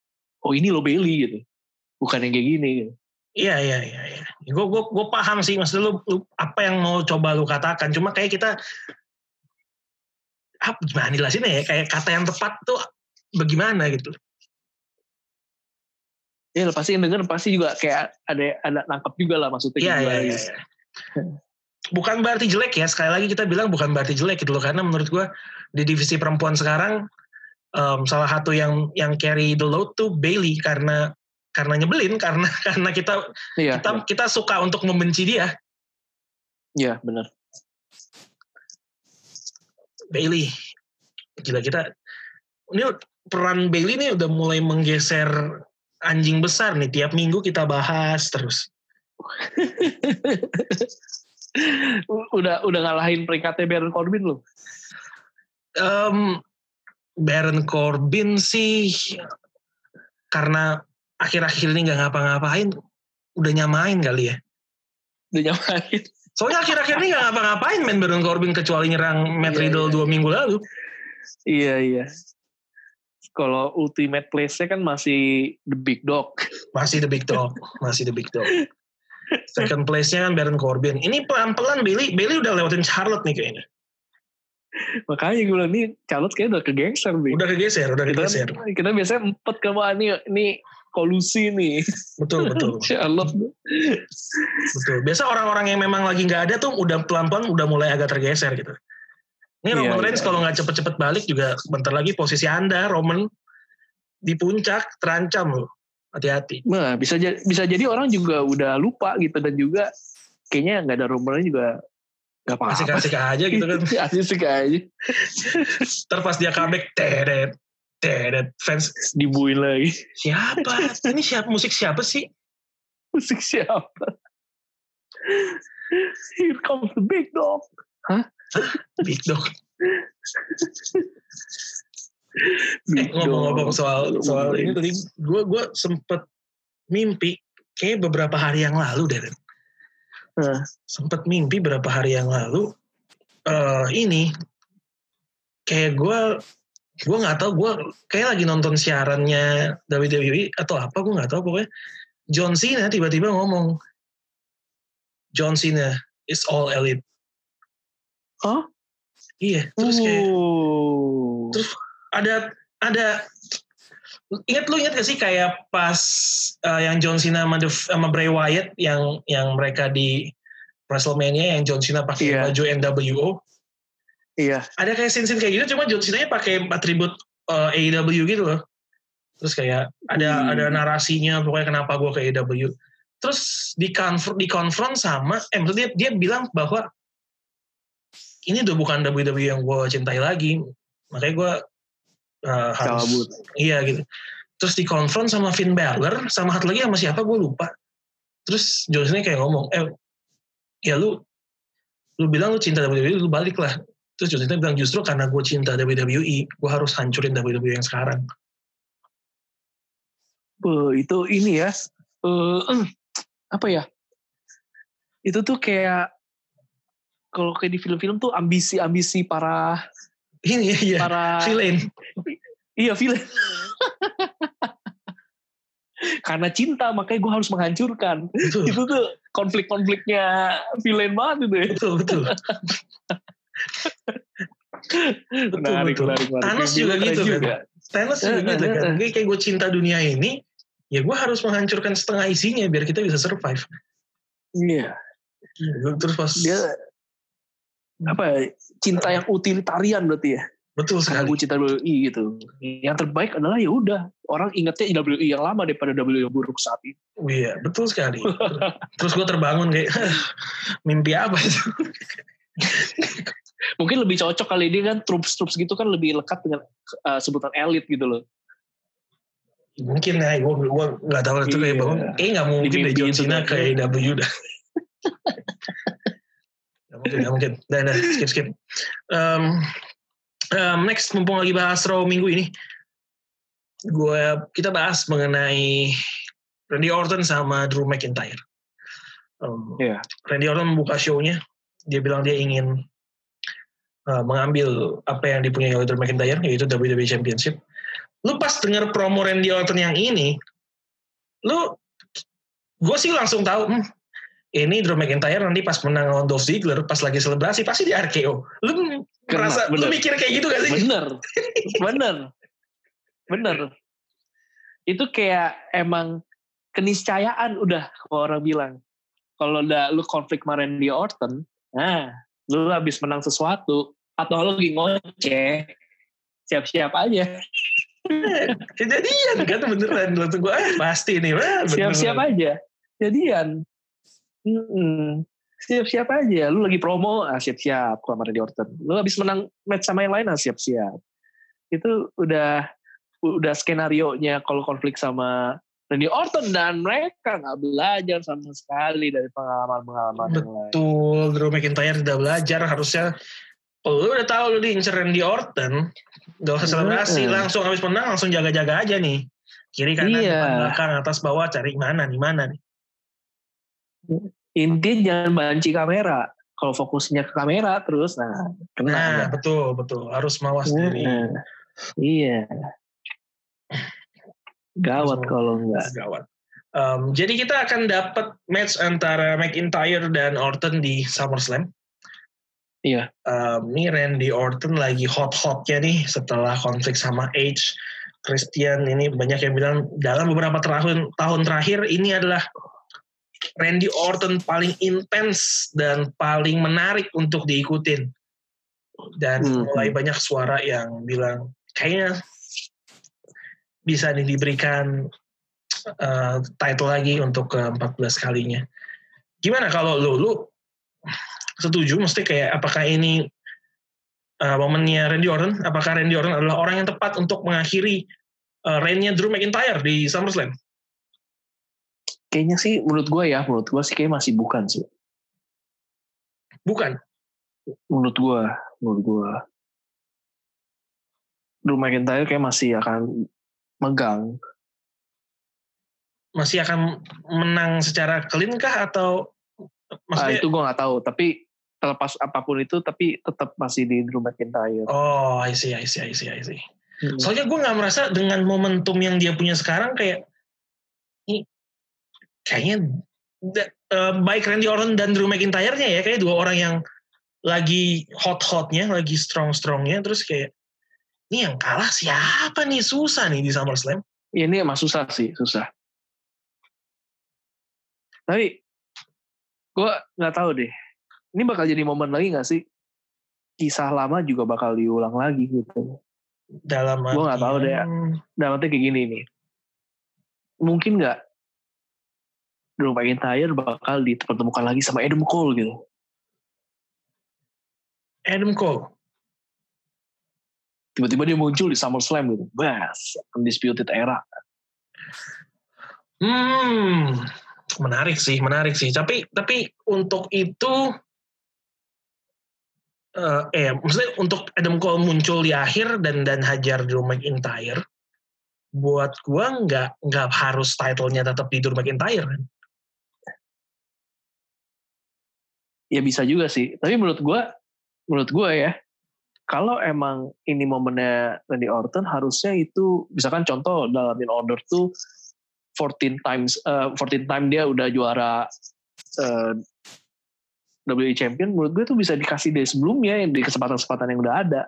oh ini lo Bailey gitu bukan yang kayak gini gitu. Iya iya iya. iya. Gue gue gue paham sih maksud lu, lu apa yang mau coba lu katakan. Cuma kayak kita apa gimana jelasinnya ya? Kayak kata yang tepat tuh bagaimana gitu. ya pasti yang denger pasti juga kayak ada ada nangkep juga lah maksudnya Iya gimana iya iya. gitu. iya. Bukan berarti jelek ya. Sekali lagi kita bilang bukan berarti jelek gitu loh. Karena menurut gue di divisi perempuan sekarang em, salah satu yang yang carry the load tuh Bailey karena karena nyebelin karena karena kita iya kita kita suka untuk membenci dia. iya benar Bailey. Gila kita ini peran Bailey ini udah mulai menggeser anjing besar nih. Tiap minggu kita bahas terus. udah udah ngalahin peringkatnya Baron Corbin loh Em, Baron Corbin sih karena akhir-akhir ini nggak ngapa-ngapain, udah nyamain kali ya. udah nyamain Soalnya akhir-akhir ini nggak ngapa-ngapain main Baron Corbin kecuali nyerang Matt Iya, Riddle iya. dua minggu lalu. iya iya kalau ultimate place-nya kan masih the big dog Masih the big dog, masih the big dog. Second place-nya kan Baron Corbin. Ini pelan-pelan Bailey, Bailey udah lewatin Charlotte nih kayaknya. makanya gue bilang nih Charlotte kayaknya udah kegengser nih Udah kegeser, udah kita, kegeser. kita biasanya empat ke wah ini ini kolusi nih Betul, betul. Charlotte Betul. Biasa orang-orang yang memang lagi nggak ada tuh udah pelan-pelan udah mulai agak tergeser gitu. Ini Iya, Roman iya. Reigns kalau nggak cepet-cepet balik juga bentar lagi posisi Anda Roman di puncak terancam loh. Hati-hati. Nah, bisa jadi, bisa jadi orang juga udah lupa gitu dan juga kayaknya nggak ada rumornya juga Gak apa-apa. asik-asik aja gitu kan. Asik aja. Ntar pas dia comeback, teret, teret, fans Dibuin lagi. siapa? Ini siapa musik siapa sih? Musik siapa? Here comes the big dog. Big Dog. Eh, ngomong-ngomong soal soal ini tadi, gue gue sempet mimpi kayak beberapa hari yang lalu deh. Hah. sempet mimpi beberapa hari yang lalu eh ini kayak gue gue nggak tahu gue kayak lagi nonton siarannya WWE atau apa gue nggak tahu pokoknya John Cena tiba-tiba ngomong John Cena is all elite Hah? iya terus kayak Oh. Terus ada ada ingat lu ingat gak sih kayak pas uh, yang John Cena sama, The- sama Bray Wyatt yang yang mereka di WrestleMania yang John Cena pakai Iya. baju NWO Iya. ada kayak scene-scene kayak gitu cuma John Cena pakai atribut uh, AEW gitu loh terus kayak ada Hmm. ada narasinya pokoknya kenapa gue ke AEW terus di di konfront sama eh maksudnya dia, dia bilang bahwa ini udah bukan WWE yang gue cintai lagi makanya gue uh, harus Cabut. iya gitu terus dikonfront sama Finn Balor sama satu lagi sama siapa gue lupa terus John Cena kayak ngomong eh ya lu lu bilang lu cinta WWE lu balik lah terus John Cena bilang justru karena gue cinta WWE gue harus hancurin WWE yang sekarang Eh, itu ini ya. eh apa ya? Itu tuh kayak kalau kayak di film-film tuh ambisi-ambisi para ini ya para villain iya villain. Karena cinta makanya gue harus menghancurkan. betul Itu tuh konflik-konfliknya villain banget itu ya. betul betul betul, Menarik, betul. menarik, menarik. Thanos juga gitu kan. juga. Thanos juga Eh, gitu eh, kan eh. kayak gue cinta dunia ini ya gue harus menghancurkan setengah isinya biar kita bisa survive Iya. terus pas Dia apa ya, cinta yang utilitarian berarti ya. betul Karena sekali gue cinta WI gitu. Yang terbaik adalah ya udah orang ingetnya WI yang lama daripada WI yang buruk saat ini. Oh Iya, betul sekali. Terus gue terbangun kayak mimpi apa itu? Mungkin lebih cocok kali ini kan troops-troops gitu kan lebih lekat dengan uh, sebutan elit gitu loh. Mungkin ya, gue gue nggak tahu itu kayak Iya. bangun. Kayak nggak mungkin deh John Cena ke AEW dah. Gak mungkin, gak mungkin. Dah, dah, skip, skip. Um, um, next, mumpung lagi bahas Raw minggu ini, gue kita bahas mengenai Randy Orton sama Drew McIntyre. Um, Iya. Randy Orton membuka show-nya, dia bilang dia ingin uh, mengambil apa yang dipunyai oleh Drew McIntyre, yaitu WWE Championship. Lu pas denger promo Randy Orton yang ini, lu, gue sih langsung tahu, hmm, ini Drew McIntyre nanti pas menang lawan Dolph Ziggler, pas lagi selebrasi, pasti di RKO. Lu Kena, merasa, lu mikir kayak gitu gak sih? Bener, bener, bener. Itu kayak emang keniscayaan udah kalau orang bilang. Kalau udah lu konflik sama Randy Orton, nah lu habis menang sesuatu atau lu lagi ngoceh, siap-siap aja, Kejadian kan beneran. Langsung gue, ah pasti nih. siap-siap aja. Jadian, Mm-mm. siap-siap aja. Lu lagi promo, ah siap-siap sama Randy Orton. Lu habis menang match sama yang lain, ah siap-siap. Itu udah udah skenario nya kalau konflik sama Randy Orton dan mereka nggak belajar sama sekali dari pengalaman-pengalaman. Betul, Drew McIntyre tidak belajar. Harusnya, oh, lu udah tahu lu diincer Randy Orton, gak usah selebrasi, Mm-mm. langsung habis menang langsung jaga-jaga aja nih. Kiri kanan, Iya. depan belakang, atas bawah, cari mana nih, mana nih. Intinya jangan banci kamera. Kalau fokusnya ke kamera terus, nah kena. Nah, betul, betul. Harus mawas diri. Nah, iya. Gawat kalau enggak. Gawat. Um, jadi kita akan dapat match antara McIntyre dan Orton di SummerSlam. Iya. Um, ini Randy Orton lagi hot-hotnya nih setelah konflik sama Edge. Christian ini banyak yang bilang dalam beberapa tahun tahun terakhir ini adalah Randy Orton paling intens dan paling menarik untuk diikutin. Dan Hmm. mulai banyak suara yang bilang kayaknya bisa nih diberikan uh, title lagi untuk ke 14 kalinya. Gimana kalau lu, lu setuju. Mesti kayak apakah ini uh, momennya Randy Orton? Apakah Randy Orton adalah orang yang tepat untuk mengakhiri uh, reign-nya Drew McIntyre di SummerSlam? Kayaknya sih menurut gue ya, menurut gue sih kayak masih bukan sih. Bukan? Menurut gue, menurut gue. Drew McIntyre kayak masih akan megang. Masih akan menang secara clean kah atau maksudnya? Ah, itu gue nggak tahu, tapi terlepas apa pun itu tapi tetap masih di Drew McIntyre. Oh, I see, I see, I see, I see. Hmm. Soalnya gue nggak merasa dengan momentum yang dia punya sekarang kayak ini kayaknya uh, baik Randy Orton dan Drew McIntyre-nya ya kayak dua orang yang lagi hot-hotnya, lagi strong-strongnya, terus kayak ini yang kalah siapa nih susah nih di SummerSlam? Ya, ini emang susah sih, susah. Tapi gue nggak tahu deh. Ini bakal jadi momen lagi nggak sih? Kisah lama juga bakal diulang lagi gitu. Dalam gue nggak tahu deh. Dalam arti kayak gini nih. Mungkin nggak Drew McIntyre bakal dipertemukan lagi sama Adam Cole gitu. Adam Cole? Tiba-tiba dia muncul di SummerSlam gitu. Bas, undisputed era. Hmm, menarik sih, menarik sih. Tapi tapi untuk itu uh, eh maksudnya untuk Adam Cole muncul di akhir dan dan hajar Drew McIntyre buat gua nggak nggak harus titlenya tetap di Drew McIntyre kan ya bisa juga sih. Tapi menurut gue, menurut gue ya, kalau emang ini momennya Randy Orton, harusnya itu, misalkan contoh dalam in order tuh 14 times, uh, eh, 14 time dia udah juara uh, eh, WWE Champion, menurut gue tuh bisa dikasih dari sebelumnya, di kesempatan-kesempatan yang udah ada.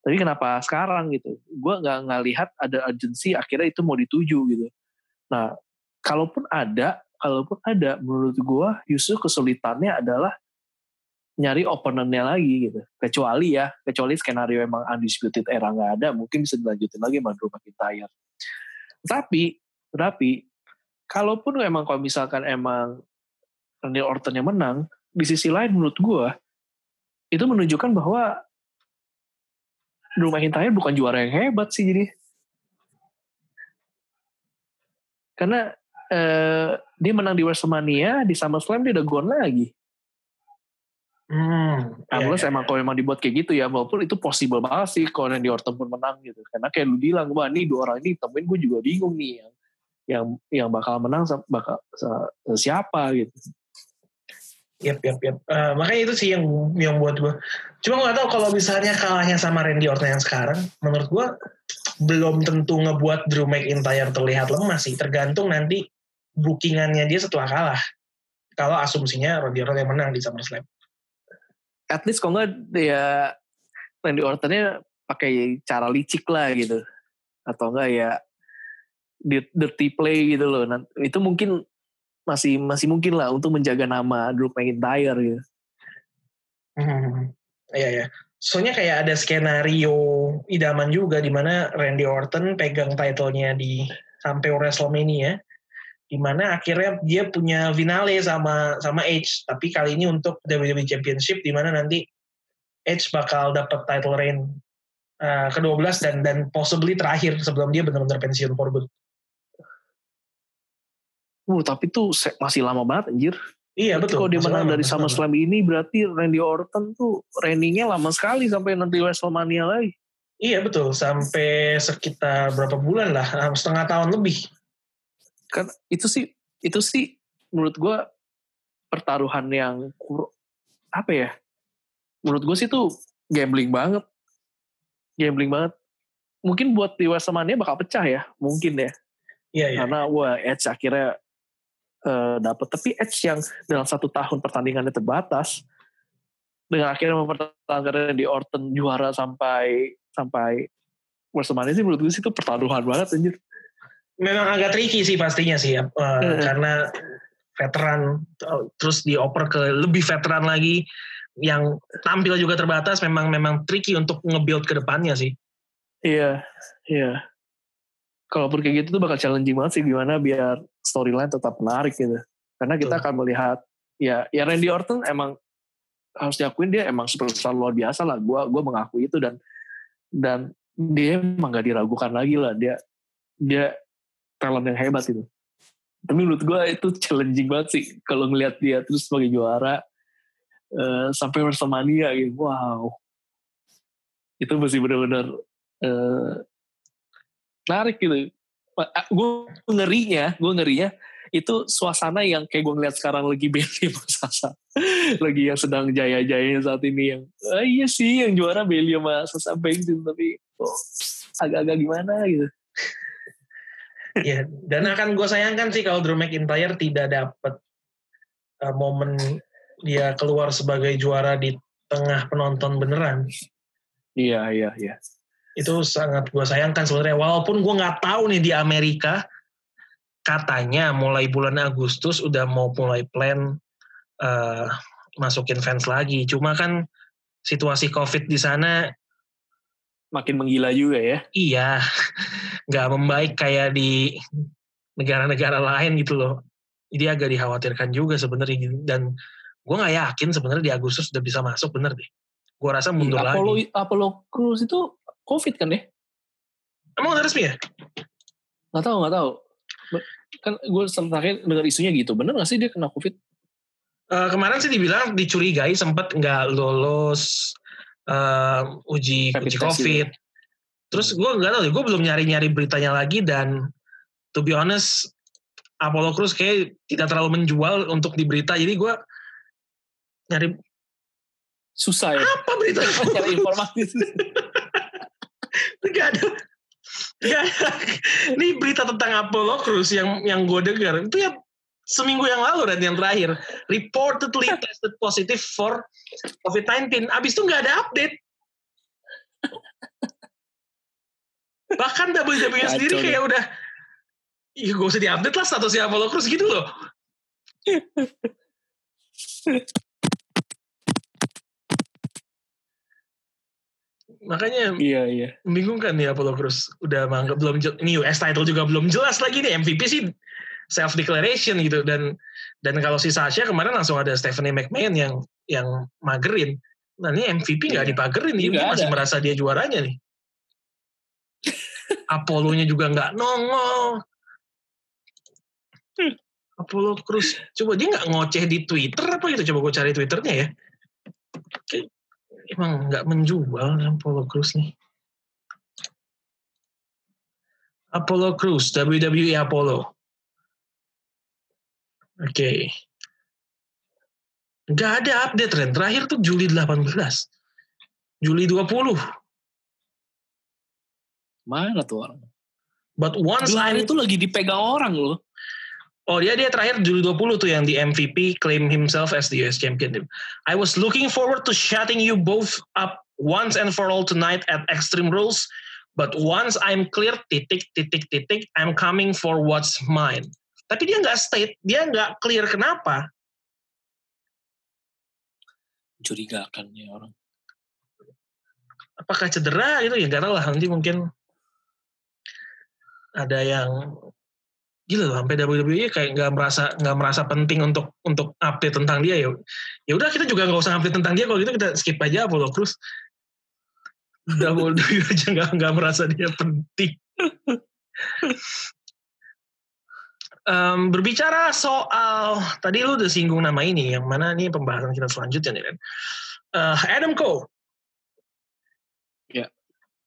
Tapi kenapa sekarang gitu? Gue nggak ngelihat ada urgency akhirnya itu mau dituju gitu. Nah, kalaupun ada, kalaupun ada, menurut gue justru kesulitannya adalah nyari opponentnya lagi gitu. Kecuali ya, kecuali skenario emang undisputed era nggak ada, mungkin bisa dilanjutin lagi sama Drew McIntyre. Tapi, tapi kalaupun emang kalau misalkan emang Randy Orton yang menang, di sisi lain menurut gue itu menunjukkan bahwa Drew McIntyre bukan juara yang hebat sih jadi. Karena eh, dia menang di WrestleMania, di SummerSlam dia udah gone lagi. Hmm, iya, iya. emang kalau emang dibuat kayak gitu ya, walaupun itu possible banget sih kalau Randy Orton pun menang gitu. Karena kayak lu bilang, wah nih dua orang ini temuin gue juga bingung nih yang yang yang bakal menang bakal siapa gitu. Yap, yap, yap. Uh, makanya itu sih yang yang buat gue. Cuma gak tahu kalau misalnya kalahnya sama Randy Orton yang sekarang, menurut gue belum tentu ngebuat Drew McIntyre terlihat lemah sih. Tergantung nanti bookingannya dia setelah kalah. Kalau asumsinya Randy Orton yang menang di SummerSlam at least kok nggak ya Randy Ortonnya pakai cara licik lah gitu atau enggak ya dirty play gitu loh nah, itu mungkin masih masih mungkin lah untuk menjaga nama Drew McIntyre gitu. Hmm, iya ya. Soalnya kayak ada skenario idaman juga di mana Randy Orton pegang titlenya di sampai WrestleMania di mana akhirnya dia punya finale sama sama Edge tapi kali ini untuk WWE Championship di mana nanti Edge bakal dapat title reign uh, ke-12 dan dan possibly terakhir sebelum dia benar-benar pensiun for good. Uh, tapi tuh masih lama banget anjir. Iya betul. Kalau dia menang dari SummerSlam ini berarti Randy Orton tuh reigningnya lama sekali sampai nanti WrestleMania lagi. Iya betul, sampai sekitar berapa bulan lah, setengah tahun lebih kan itu sih itu sih menurut gue pertaruhan yang apa ya menurut gue sih tuh gambling banget. Gambling banget. Mungkin buat di Wrestlemania bakal pecah ya mungkin ya. Iya, iya. karena wah Edge akhirnya uh, dapet. Tapi Edge yang dalam satu tahun pertandingannya terbatas dengan akhirnya mempertahankan di Orton juara sampai sampai Wrestlemania sih menurut gue sih itu pertaruhan banget anjir memang agak tricky sih pastinya sih ya, uh, hmm. karena veteran terus dioper ke lebih veteran lagi yang tampil juga terbatas memang memang tricky untuk nge-build ke depannya sih. Iya, iya. Kalaupun kayak gitu tuh bakal challenging banget sih gimana biar storyline tetap menarik gitu. Karena kita Tuh. akan melihat ya ya Randy Orton emang harus diakuin dia emang superstar luar biasa lah. Gue gua mengakui itu dan dan dia emang gak diragukan lagi lah. Dia dia talent yang hebat itu. Tapi menurut gue itu challenging banget sih kalau ngelihat dia terus sebagai juara uh, sampai WrestleMania gitu. Wow. Itu masih benar-benar uh, menarik gitu. Gue ngerinya, gue ngerinya itu suasana yang kayak gue ngeliat sekarang lagi Bailey sama Sasa lagi yang sedang jaya-jayanya saat ini yang ah, iya sih yang juara Bailey sama Sasa Banks tapi oh, agak-agak gimana gitu ya dan akan gue sayangkan sih kalau Drew McIntyre tidak dapat uh, momen dia keluar sebagai juara di tengah penonton beneran. Iya iya iya. Itu sangat gue sayangkan sebenarnya. Walaupun gue nggak tahu nih di Amerika katanya mulai bulan Agustus udah mau mulai plan uh, masukin fans lagi. Cuma kan situasi COVID di sana makin menggila juga ya. Iya, nggak membaik kayak di negara-negara lain gitu loh. Jadi agak dikhawatirkan juga sebenarnya dan gue nggak yakin sebenarnya di Agustus udah bisa masuk bener deh. Gue rasa mundur iya, Apollo, lagi. Apollo Cruise itu COVID kan deh? Emang udah resmi ya? Gak tahu, gak tahu kan gue terakhir dengar isunya gitu bener gak sih dia kena covid uh, kemarin sih dibilang dicurigai sempat nggak lolos uh, uji uji covid. ya. terus gue nggak tahu gue belum nyari nyari beritanya lagi dan to be honest Apollo Cruz kayak tidak terlalu menjual untuk di berita jadi gue nyari susah ya. Apa berita nyari informasi Gak ada. Ya, ini berita tentang Apollo Crews yang yang gue dengar. Itu ya seminggu yang lalu dan yang terakhir reportedly tested positive for COVID-19. Abis itu nggak ada update. Bahkan WWE sendiri kayak udah, iya gue usah diupdate lah statusnya Apollo Crews gitu loh. makanya iya iya membingungkan nih Apollo Cruz udah menganggap belum ini US title juga belum jelas lagi nih MVP sih self declaration gitu dan dan kalau si Sasha kemarin langsung ada Stephanie McMahon yang yang magerin nah ini MVP nggak iya. dipagerin nih dia masih merasa dia juaranya nih Apollo-nya juga nggak nongol hmm. Apollo Cruz coba dia nggak ngoceh di Twitter apa gitu coba gue cari Twitternya ya emang nggak menjual Apollo Crews nih. Apollo Crews, WWE Apollo. Oke. Okay. Nggak ada update, Ren. Terakhir tuh Juli 18. Juli 20. Mana tuh orang? But once Gelar itu lagi dipegang orang loh. Oh dia dia terakhir Juli 20 tuh yang di MVP claim himself as the US champion. I was looking forward to shutting you both up once and for all tonight at Extreme Rules. But once I'm clear, titik, titik, titik, I'm coming for what's mine. Tapi dia nggak state, dia nggak clear kenapa. Curigakan ya orang. Apakah cedera gitu? Ya nggak tahu lah. Nanti mungkin ada yang gila loh sampai WWE kayak nggak merasa nggak merasa penting untuk untuk update tentang dia. Ya ya udah kita juga nggak usah update tentang dia. Kalau gitu kita skip aja Apollo Cruz WWE aja nggak nggak merasa dia penting um, berbicara soal tadi lu udah singgung nama ini yang mana nih pembahasan kita selanjutnya nih kan uh, Adam Cole. Ya.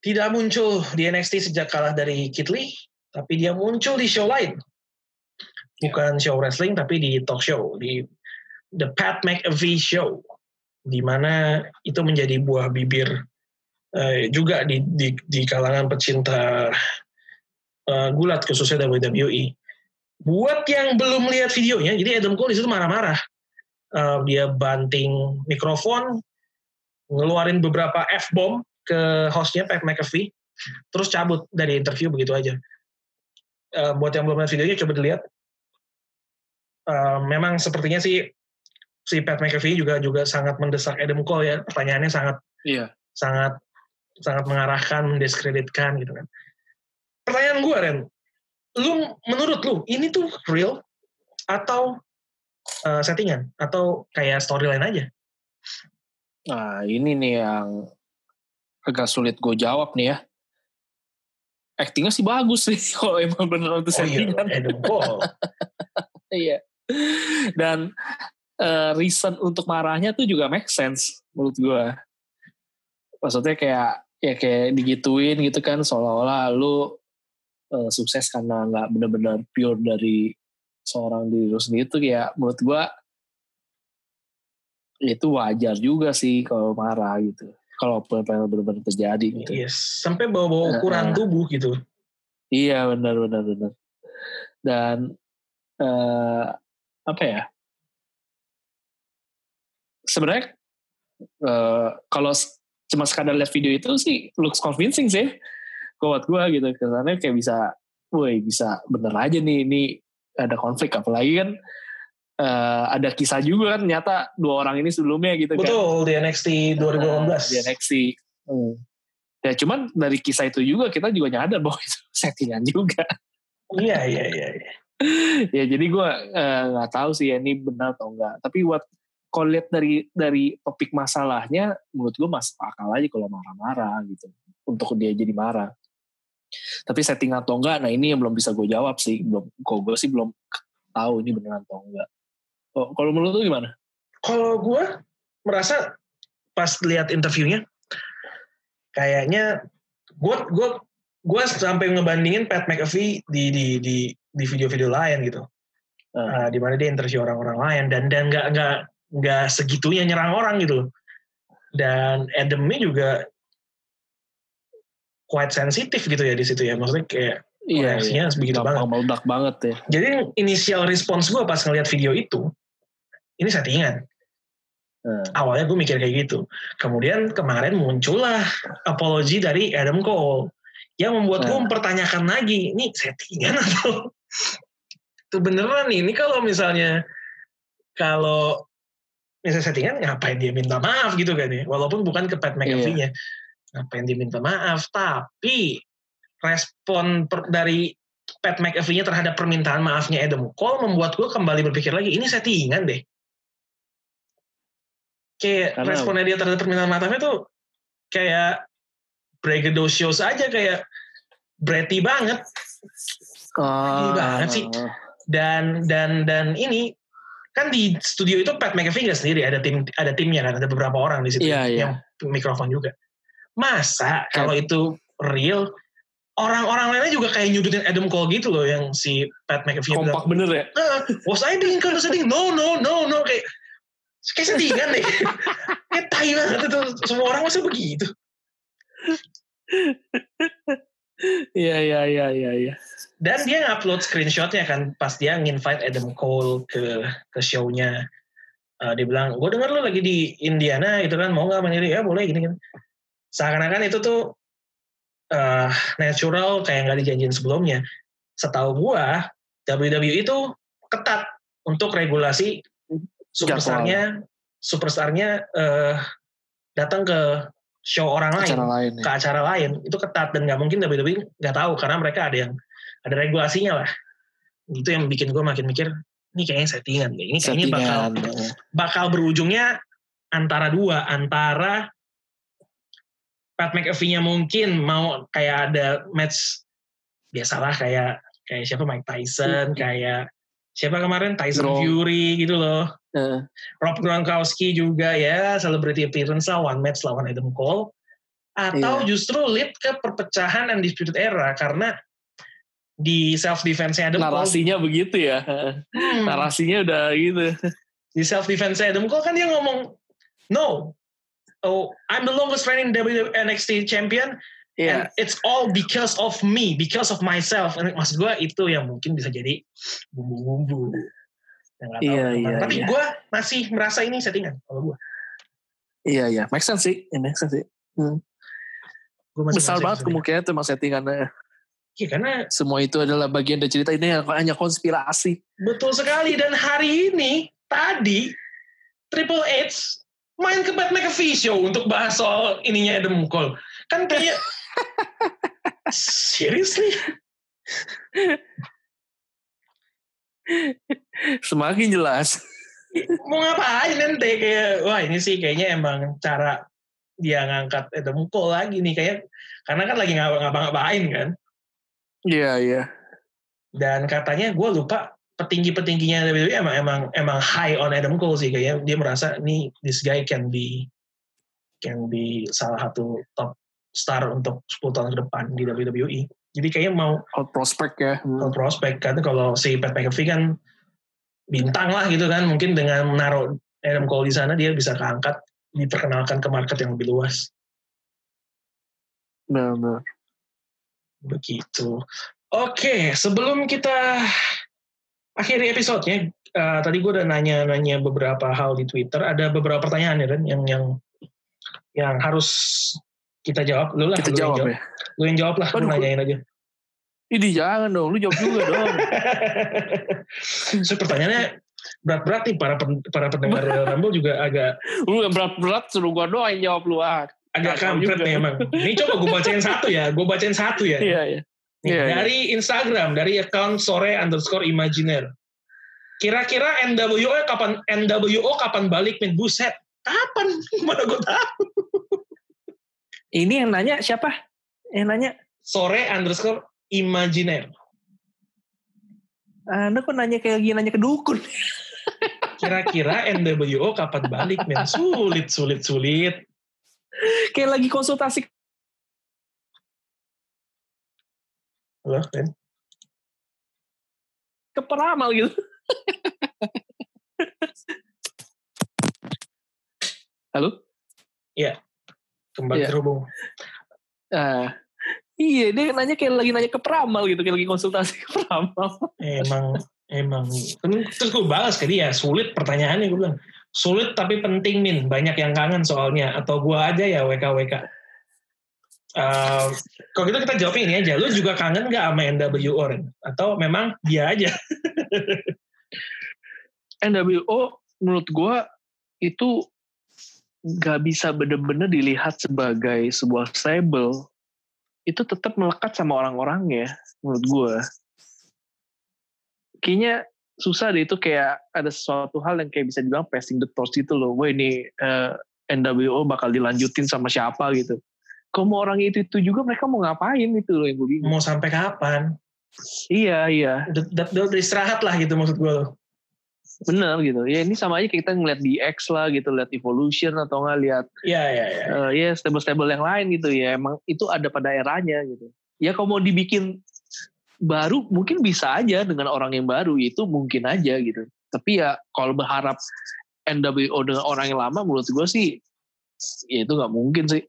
Tidak muncul di NXT sejak kalah dari Kit Lee tapi dia muncul di show lain. Bukan show wrestling tapi di talk show di The Pat McAfee Show di mana itu menjadi buah bibir uh, juga di, di di kalangan pecinta uh, gulat khususnya WWE. Buat yang belum lihat videonya, jadi Adam Cole di situ marah-marah. Uh, dia banting mikrofon, ngeluarin beberapa f bomb ke hostnya Pat McAfee, terus cabut dari interview begitu aja. Uh, buat yang belum lihat videonya, coba dilihat uh, memang sepertinya sih si Pat McAfee juga juga sangat mendesak Adam Cole ya pertanyaannya sangat iya. sangat sangat mengarahkan mendiskreditkan gitu kan pertanyaan gue Ren lu menurut lu ini tuh real atau uh, settingan atau kayak storyline aja Nah ini nih yang agak sulit gue jawab nih ya. Actingnya sih bagus sih kalau emang beneran itu Oh iya, settingan. Cole. Iya. Dan eh, reason untuk marahnya tuh juga make sense menurut gue. Maksudnya kayak ya kayak digituin gitu kan seolah-olah lu eh, sukses karena nggak benar-benar pure dari seorang diri lu sendiri tuh ya menurut gue itu wajar juga sih kalau marah gitu. Kalau benar-benar terjadi gitu. Yes. Sampai bawa-bawa ukuran eh. tubuh gitu. Iya benar benar benar. Dan eh apa ya? Sebenarnya eh kalau cuma sekadar lihat video itu sih looks convincing sih buat gue gitu. Karena kayak bisa, woi bisa bener aja nih ini ada konflik apalagi kan eh ada kisah juga kan ternyata dua orang ini sebelumnya gitu kan. Betul, di NXT 2018. Nah, di NXT. Hmm. Ya cuman dari kisah itu juga kita juga nyadar bahwa itu settingan juga. Iya, iya, iya. iya. ya jadi gue nggak tahu sih ya ini benar atau enggak. Tapi buat kalau lihat dari dari topik masalahnya, menurut gue masuk akal aja kalau marah-marah gitu. Untuk dia jadi marah. Tapi setting atau enggak, nah ini yang belum bisa gue jawab sih. Belum, kalau gue sih belum tahu ini beneran atau enggak. Oh, kalau menurut lu gimana? Kalau gue merasa pas lihat interviewnya, kayaknya gue gue gue sampai ngebandingin Pat McAfee di di di di video-video lain gitu, uh, di mana dia interview orang-orang lain dan dan nggak nggak nggak segitunya nyerang orang gitu. Dan Adamnya juga quite sensitif gitu ya di situ ya, maksudnya kayak iya, reaksinya begitu gampang banget. meledak banget ya. Jadi initial response gue pas ngeliat video itu, ini settingan. Nah, awalnya gue mikir kayak gitu. Kemudian kemarin muncullah apology dari Adam Cole yang membuat gue Hmm. mempertanyakan lagi, ini settingan atau itu beneran nih? Ini kalau misalnya kalau misalnya settingan ngapain dia minta maaf gitu kan ya? Walaupun bukan ke Pat McAfee-nya, ngapain dia minta maaf? Tapi respon per- dari Pat McAfee-nya terhadap permintaan maafnya Adam Cole membuat gue kembali berpikir lagi, ini settingan deh kayak Karena- responnya dia terhadap permintaan maafnya tuh kayak braggadocious aja kayak bratty banget Ah, banget sih. dan dan dan ini kan di studio itu Pat McAfee nggak sendiri ada tim ada timnya kan ada beberapa orang di situ Iya, iya. yang mikrofon juga masa kalau itu real orang-orang lainnya juga kayak nyudutin Adam Cole gitu loh yang si Pat McAfee bilang Kompak bener ya? ah, was I being condescending? No, no, no, no. Kayak, kayak settingan deh. kayak tai banget itu. Semua orang masa begitu. Iya, iya, iya, iya. iya. Dan dia ngupload screenshotnya kan pas dia nginvite Adam Cole ke ke show-nya. Eh, dia bilang, gue denger lu lagi di Indiana gitu kan, mau gak mandiri? Ya boleh gini kan. Seakan-akan itu tuh eh, natural kayak nggak dijanjiin sebelumnya. Setahu gua, WWE itu ketat untuk regulasi superstarnya superstarnya eh, datang ke show orang lain Acara lain ke ya. acara lain itu ketat dan nggak mungkin WWE nggak tahu karena mereka ada yang ada regulasinya lah itu yang bikin gue makin mikir ini kayaknya settingan ini kayaknya bakal Settingan. bakal berujungnya antara dua antara Pat McAfee-nya mungkin mau kayak ada match biasalah kayak kayak siapa Mike Tyson kayak siapa kemarin Tyson Gronk. Fury gitu loh Eh, Rob Gronkowski juga ya celebrity appearance lah one match lawan Adam Cole atau Iya. justru lead ke perpecahan undisputed era karena di self defense-nya Adam Cole narasinya begitu ya. hmm, Narasinya udah gitu. di self defense-nya Adam Cole kan dia ngomong no oh I'm the longest reigning WWE NXT champion Iya. and it's all because of me because of myself And maksud gue itu yang mungkin bisa jadi bumbu-bumbu Iya, ke mana. iya, tapi iya. gue masih merasa ini settingan kalau gue Iya, iya. Make sense sih. Ya, make sense sih. Gua masih Besar banget kemungkinan itu emang settingannya. Iya karena Semua itu adalah bagian dari cerita ini yang hanya konspirasi. betul sekali dan hari ini tadi Triple H main ke Pat McAfee show untuk bahas soal ininya Adam Cole. Kan kayak seriously Semakin jelas. mau ngapain nanti kayak wah ini sih kayaknya emang cara dia ngangkat Adam Cole lagi nih kayak karena kan lagi ngapa-ngapain kan iya yeah, iya yeah. dan katanya gue lupa petinggi-petingginya WWE emang emang emang high on Adam Cole sih kayaknya. Dia merasa nih this guy can be can be salah satu top star untuk 10 tahun ke depan di WWE jadi kayaknya mau out prospect ya. Hmm. out prospect karena kalau si Pat McAfee kan bintang lah gitu kan. Mungkin dengan menaruh Adam Cole di sana dia bisa keangkat diperkenalkan ke market yang lebih luas. Benar. Begitu. Oke sebelum kita akhiri episodenya uh, tadi gue udah nanya-nanya beberapa hal di Twitter. Ada beberapa pertanyaan ya kan yang yang yang harus kita jawab. Lu lah kita jawab, jawab. ya? Lu yang jawab lah lu nanyain aja. Ini jangan dong lu jawab juga dong. So, pertanyaannya berat-berat nih para para pendengar Rumble juga agak lu yang berat-berat suruh gua doang yang jawab lu ah. Agak kampret nih emang. Ini coba gue bacain satu ya gue bacain satu ya. Iya iya yeah, iya. dari yeah. Instagram, dari account sore underscore imaginer. Kira-kira NWO kapan NWO kapan balik min buset? Kapan? Mana gue tahu. Ini yang nanya siapa? Yang nanya? Sore underscore imaginer. Anda kok nanya kayak lagi nanya ke dukun? Kira-kira NWO kapan balik men? Sulit, sulit, sulit. Kayak lagi konsultasi Halo, Ren? Keperamal gitu. Halo? Iya. Kembali ya. terhubung. Uh, iya, dia nanya kayak lagi nanya ke peramal gitu, kayak lagi konsultasi ke peramal. Emang, emang. Terus gue balas ke dia, sulit pertanyaannya gue bilang. Sulit tapi penting Min, banyak yang kangen soalnya. Atau gue aja ya WKWK. Uh, kalau gitu kita jawab ini aja. Lu juga kangen gak sama NWO Ren? Atau memang dia aja? NWO menurut gue itu gak bisa bener-bener dilihat sebagai sebuah stable. Itu tetap melekat sama orang-orangnya menurut gue. Kayaknya susah deh itu kayak ada sesuatu hal yang kayak bisa dibilang passing the torch gitu loh. Wah ini uh, eh, NWO bakal dilanjutin sama siapa gitu kalau mau orang itu itu juga mereka mau ngapain itu loh yang gue bingung. Mau sampai kapan? Iya iya. Udah, udah, istirahat lah gitu maksud gue loh. Bener gitu. Ya ini sama aja kita ngeliat di X lah gitu, lihat Evolution atau nggak lihat. Iya iya iya. Uh, ya stable-stable yang lain gitu ya. Emang itu ada pada eranya gitu. Ya kalau mau dibikin baru mungkin bisa aja dengan orang yang baru itu mungkin aja gitu. Tapi ya kalau berharap NWO dengan orang yang lama menurut gue sih ya itu nggak mungkin sih.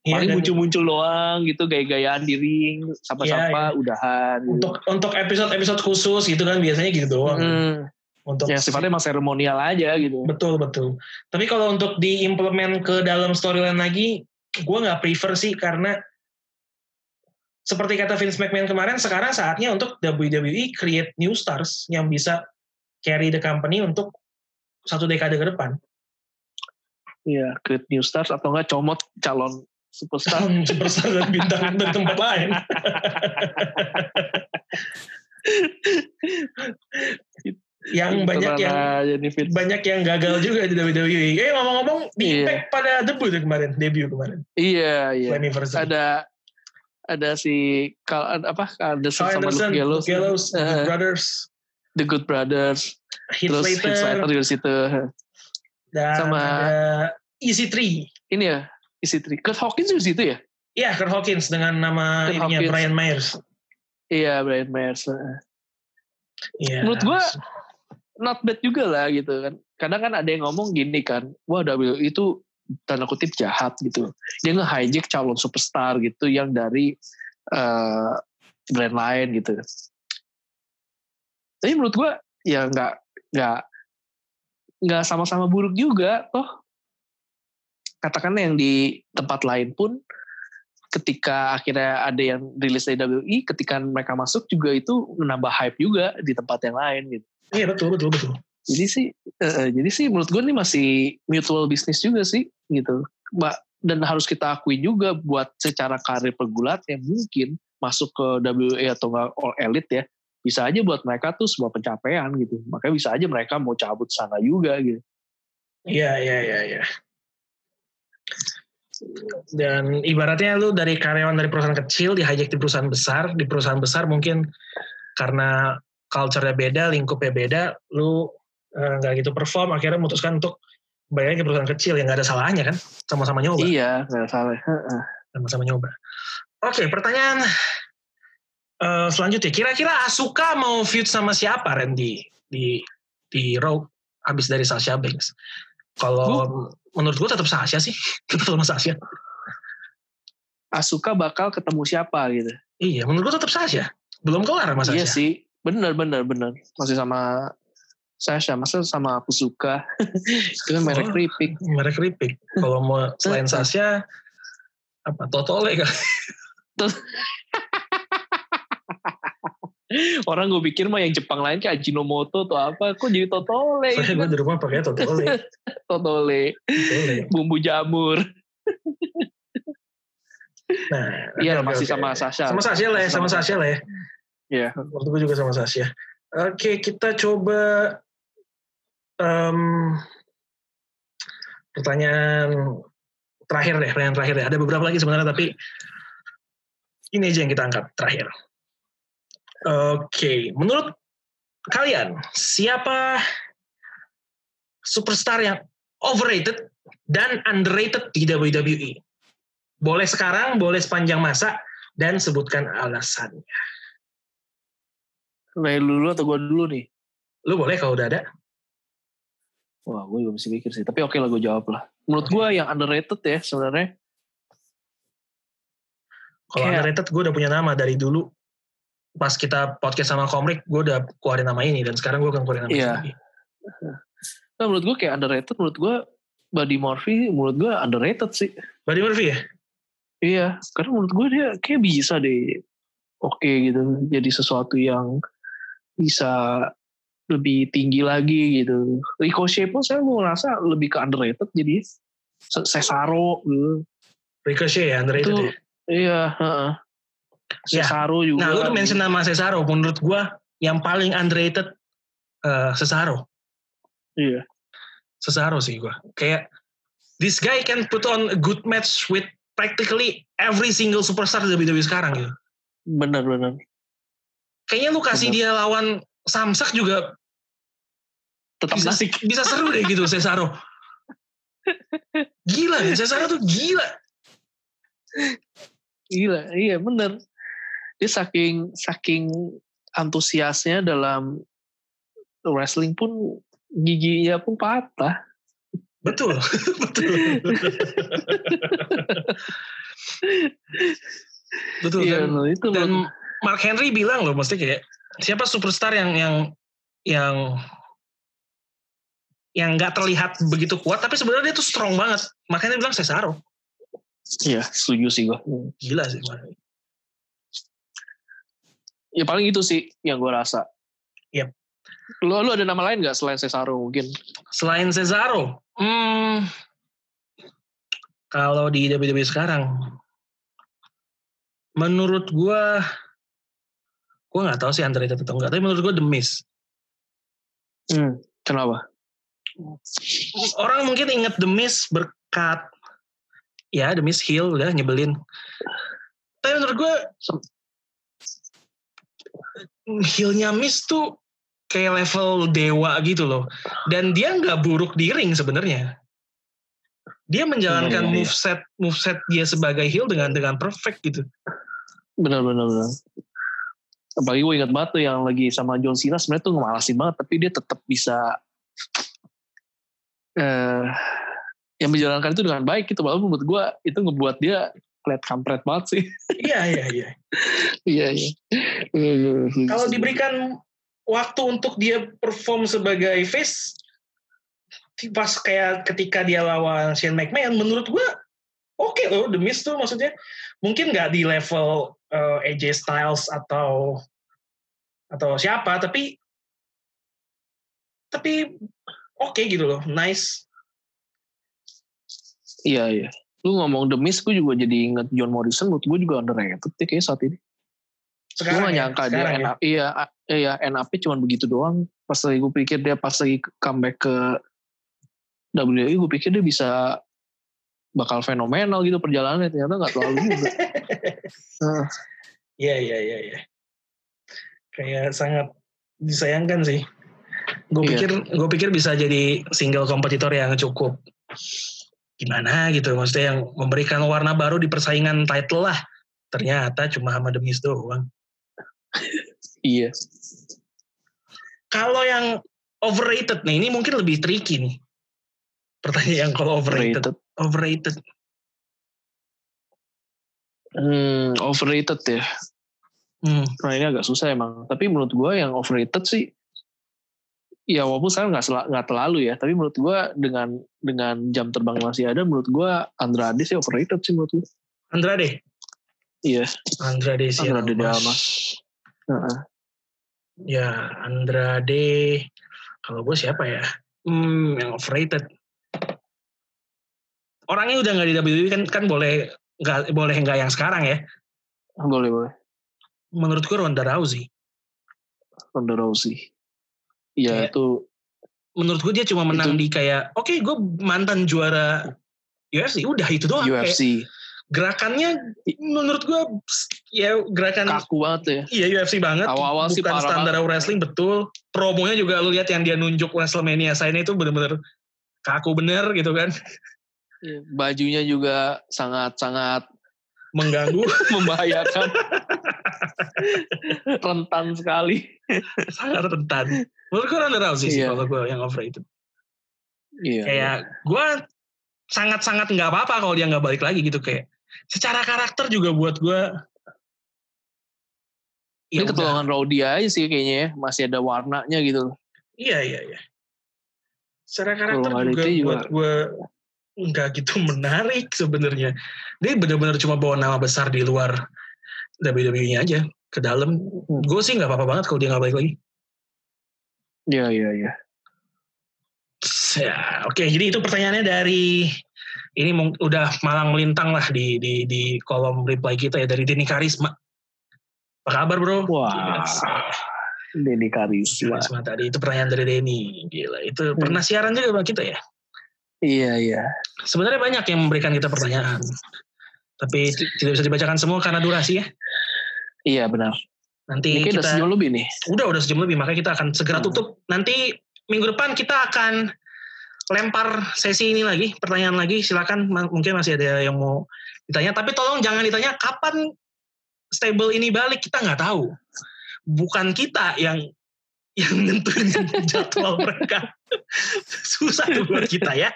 Ya, Paling muncul-muncul doang gitu gaya-gayaan di ring, sapa-sapa, ya, ya. udahan. Gitu. Untuk untuk episode-episode khusus gitu kan biasanya gitu doang. Hmm. Untuk ya sifatnya emang seremonial aja gitu. Betul betul. Tapi kalau untuk diimplement ke dalam storyline lagi, gue nggak prefer sih karena seperti kata Vince McMahon kemarin, sekarang saatnya untuk WWE create new stars yang bisa carry the company untuk satu dekade ke depan. Iya, create new stars atau enggak comot calon superstar superstar dan bintang dari tempat lain yang banyak yang banyak yang gagal juga di WWE. Eh ngomong-ngomong di iya. Impact pada debut kemarin, debut kemarin. Iya, iya. Ada ada si Carl apa Anderson sama Luke Gallows, Gallows uh, The Brothers, The Good Brothers, Heath terus Slater, Heath Slater juga situ. Dan sama ada Easy Three. Ini ya, isi tri. Kurt Hawkins di situ ya? Iya, Kurt Hawkins dengan nama Kurt ininya Hawkins. Brian Myers. Iya, Brian Myers. Iya. Menurut gua not bad juga lah gitu kan. Kadang kan ada yang ngomong gini kan, wah W itu tanda kutip jahat gitu. Dia nge-hijack calon superstar gitu yang dari uh, brand lain gitu. Tapi menurut gua ya nggak nggak nggak sama-sama buruk juga toh katakan yang di tempat lain pun ketika akhirnya ada yang rilis dari WI, ketika mereka masuk juga itu menambah hype juga di tempat yang lain gitu. Iya betul betul betul. Jadi sih, uh, jadi sih menurut gue ini masih mutual business juga sih gitu. Mbak dan harus kita akui juga buat secara karir pegulat yang mungkin masuk ke WA atau nggak all elite ya, bisa aja buat mereka tuh sebuah pencapaian gitu. Makanya bisa aja mereka mau cabut sana juga gitu. Iya, iya, iya, iya. Dan ibaratnya lu dari karyawan dari perusahaan kecil di hijack di perusahaan besar, di perusahaan besar mungkin karena culture-nya beda, lingkupnya beda, lu eh, nggak uh, gitu perform, akhirnya memutuskan untuk bayarnya ke perusahaan kecil yang nggak ada salahnya kan, sama-sama nyoba. Iya, nggak ada salah. Sama-sama nyoba. Oke, pertanyaan uh, selanjutnya, kira-kira Asuka mau feud sama siapa Randy di di Raw habis dari Sasha Banks? Kalau menurut gue tetap Sasha sih, tetap sama Sasha. Asuka bakal ketemu siapa gitu? Iya, menurut gue tetap Sasha. Belum kelar sama Sasha. Iya sih, benar benar benar. Masih sama Sasha, masa sama aku suka. Itu kan merek oh, keripik. Merek keripik. Kalau mau selain Sasha, apa Totole kan? Orang gue pikir mah yang Jepang lain kayak Ajinomoto atau apa, kok jadi Totole? Saya gue di rumah pakai Totole. totole. totole. Bumbu jamur. nah, iya okay, masih okay. sama Sasha. Sama Sasha lah ya, sama, sama Sasha lah ya. Iya. Waktu gue juga sama Sasha. Oke, kita coba um, pertanyaan terakhir deh, pertanyaan terakhir deh. Ada beberapa lagi sebenarnya, tapi ini aja yang kita angkat terakhir. Oke, okay. menurut kalian siapa superstar yang overrated dan underrated di WWE? Boleh sekarang, boleh sepanjang masa, dan sebutkan alasannya. Nah, lu dulu atau gue dulu nih? Lu boleh kalau udah ada. Wah, gue juga mesti mikir sih. Tapi oke okay lah gue jawab lah. Menurut okay. gue yang underrated ya sebenarnya. Kalau underrated gue udah punya nama dari dulu pas kita podcast sama Komrik, gue udah keluarin nama ini dan sekarang gue akan keluarin nama iya. lagi. Nah, menurut gue kayak underrated, menurut gue Buddy Murphy menurut gue underrated sih. Buddy Murphy ya? Iya, karena menurut gue dia kayak bisa deh oke okay gitu, jadi sesuatu yang bisa lebih tinggi lagi gitu. Ricochet pun saya mau ngerasa lebih ke underrated jadi Cesaro gitu. Ricochet ya underrated itu, ya? Iya, uh, Cesaro ya. juga. Nah, lu tuh mention nama Cesaro. Menurut gua yang paling underrated uh, Cesaro. Iya. Cesaro sih gua. Kayak this guy can put on a good match with practically every single superstar di WWE sekarang gitu. Bener bener. Kayaknya lu kasih bener. dia lawan Samsak juga tetap bisa, asik. Bisa seru deh gitu Cesaro. Gila Cesaro tuh gila. Gila, iya bener dia saking saking antusiasnya dalam wrestling pun giginya pun patah. Betul, betul. betul iya, dan, no, itu dan Mark Henry bilang loh, mesti kayak siapa superstar yang yang yang yang nggak terlihat begitu kuat, tapi sebenarnya dia tuh strong banget. Makanya dia bilang Cesaro. Iya, setuju sih gua. Gila sih ya paling itu sih yang gue rasa. Yep. Lo, lo ada nama lain gak selain Cesaro mungkin? Selain Cesaro? Hmm, kalau di WWE sekarang, menurut gue, gue nggak tahu sih underrated atau enggak, tapi menurut gue The Miz. Hmm, kenapa? Orang mungkin inget The Miz berkat, ya The Miz heel udah nyebelin. Tapi menurut gue healnya Miss tuh kayak level dewa gitu loh. Dan dia nggak buruk di ring sebenarnya. Dia menjalankan move set move set dia sebagai heel dengan dengan perfect gitu. Benar benar benar. Apalagi gue ingat banget tuh yang lagi sama John Cena sebenarnya tuh ngemalasin banget tapi dia tetap bisa eh yang menjalankan itu dengan baik gitu walaupun menurut gue itu ngebuat dia keliat kampret banget sih. Iya iya iya. Iya iya. Kalau diberikan waktu untuk dia perform sebagai face pas kayak ketika dia lawan Shane McMahon menurut gua oke okay loh The Miz tuh maksudnya mungkin nggak di level uh, AJ Styles atau atau siapa tapi tapi oke okay gitu loh nice iya iya lu ngomong The Miz gue juga jadi inget John Morrison menurut gue juga underrated deh kayak saat ini gue gak ya? nyangka dia Sekarang ya? NAP, iya, iya NAP cuma begitu doang. Pas lagi gue pikir dia pas lagi comeback ke WWE, gue pikir dia bisa bakal fenomenal gitu perjalanannya. Ternyata gak terlalu juga. Iya iya iya iya. Kayak sangat disayangkan sih. Gue Iya. pikir gue pikir bisa jadi single kompetitor yang cukup gimana gitu. Maksudnya yang memberikan warna baru di persaingan title lah. Ternyata cuma sama The Miz doang. iya. Kalau yang overrated nih, ini mungkin lebih tricky nih. Pertanyaan kalau overrated. Overrated. Overrated. Hmm, overrated ya. Hmm. Nah ini agak susah emang. Tapi menurut gue yang overrated sih, ya walaupun sekarang nggak nggak terlalu ya. Tapi menurut gue dengan dengan jam terbang masih ada, menurut gue Andrade sih overrated sih menurut gue. Andrade. Iya. Andrade sih. Andrade de Almas. Heeh. Ya, Andrade. Kalau gue siapa ya? Hmm, yang overrated. Orangnya udah nggak di WWE kan kan boleh nggak boleh nggak yang sekarang ya. Boleh boleh. Menurut gue Ronda Rousey. Ronda Rousey. Iya Kayak- itu Menurut gue dia cuma menang Itu- di kayak, oke gue mantan juara UFC, udah itu doang. Kayak UFC. gerakannya menurut gue ya gerakan Kaku banget ya. iya UFC banget. Awal-awal sih Bukan standar banget. wrestling betul. Promonya juga lu lihat yang dia nunjuk WrestleMania saya itu bener-bener kaku bener gitu kan. Iya, Bajunya juga sangat-sangat Mengganggu. membahayakan. Rentan sekali. sangat rentan. Menurut gue Ronda Rousey sih Iya. kalau gue yang overrated. Iya. Kayak gue sangat-sangat nggak apa-apa kalau dia nggak balik lagi gitu kayak. Secara karakter juga buat gue. Ini Ya ketolongan Rowdy aja sih kayaknya ya. Masih ada warnanya gitu. Iya iya iya. Secara karakter ada juga, juga- buat gue nggak gitu menarik sebenarnya. Dia benar-benar cuma bawa nama besar di luar WWE-nya aja ke dalam. Hmm. Gue sih nggak apa-apa banget kalau dia nggak balik lagi. Iya, iya, iya. Ya, oke. Jadi itu pertanyaannya dari ini udah malang melintang lah di di di kolom reply kita ya dari Denny Karisma. Apa kabar bro? Wah. Gila, Denny Karisma. Karisma tadi itu pertanyaan dari Denny. Gila, itu Hmm. pernah siaran juga sama kita ya. Iya, iya. Sebenarnya banyak yang memberikan kita pertanyaan, tapi tidak bisa dibacakan semua karena durasi ya. Iya, benar. Nanti Ini kayak udah kita sejauh lebih nih. udah udah sejam lebih, makanya kita akan segera Hmm. tutup. Nanti minggu depan kita akan lempar sesi ini lagi, pertanyaan lagi. Silakan, mungkin masih ada yang mau ditanya. Tapi tolong jangan ditanya kapan stable ini balik. Kita nggak tahu. Bukan kita yang yang nentuin jadwal mereka. Susah buat kita ya.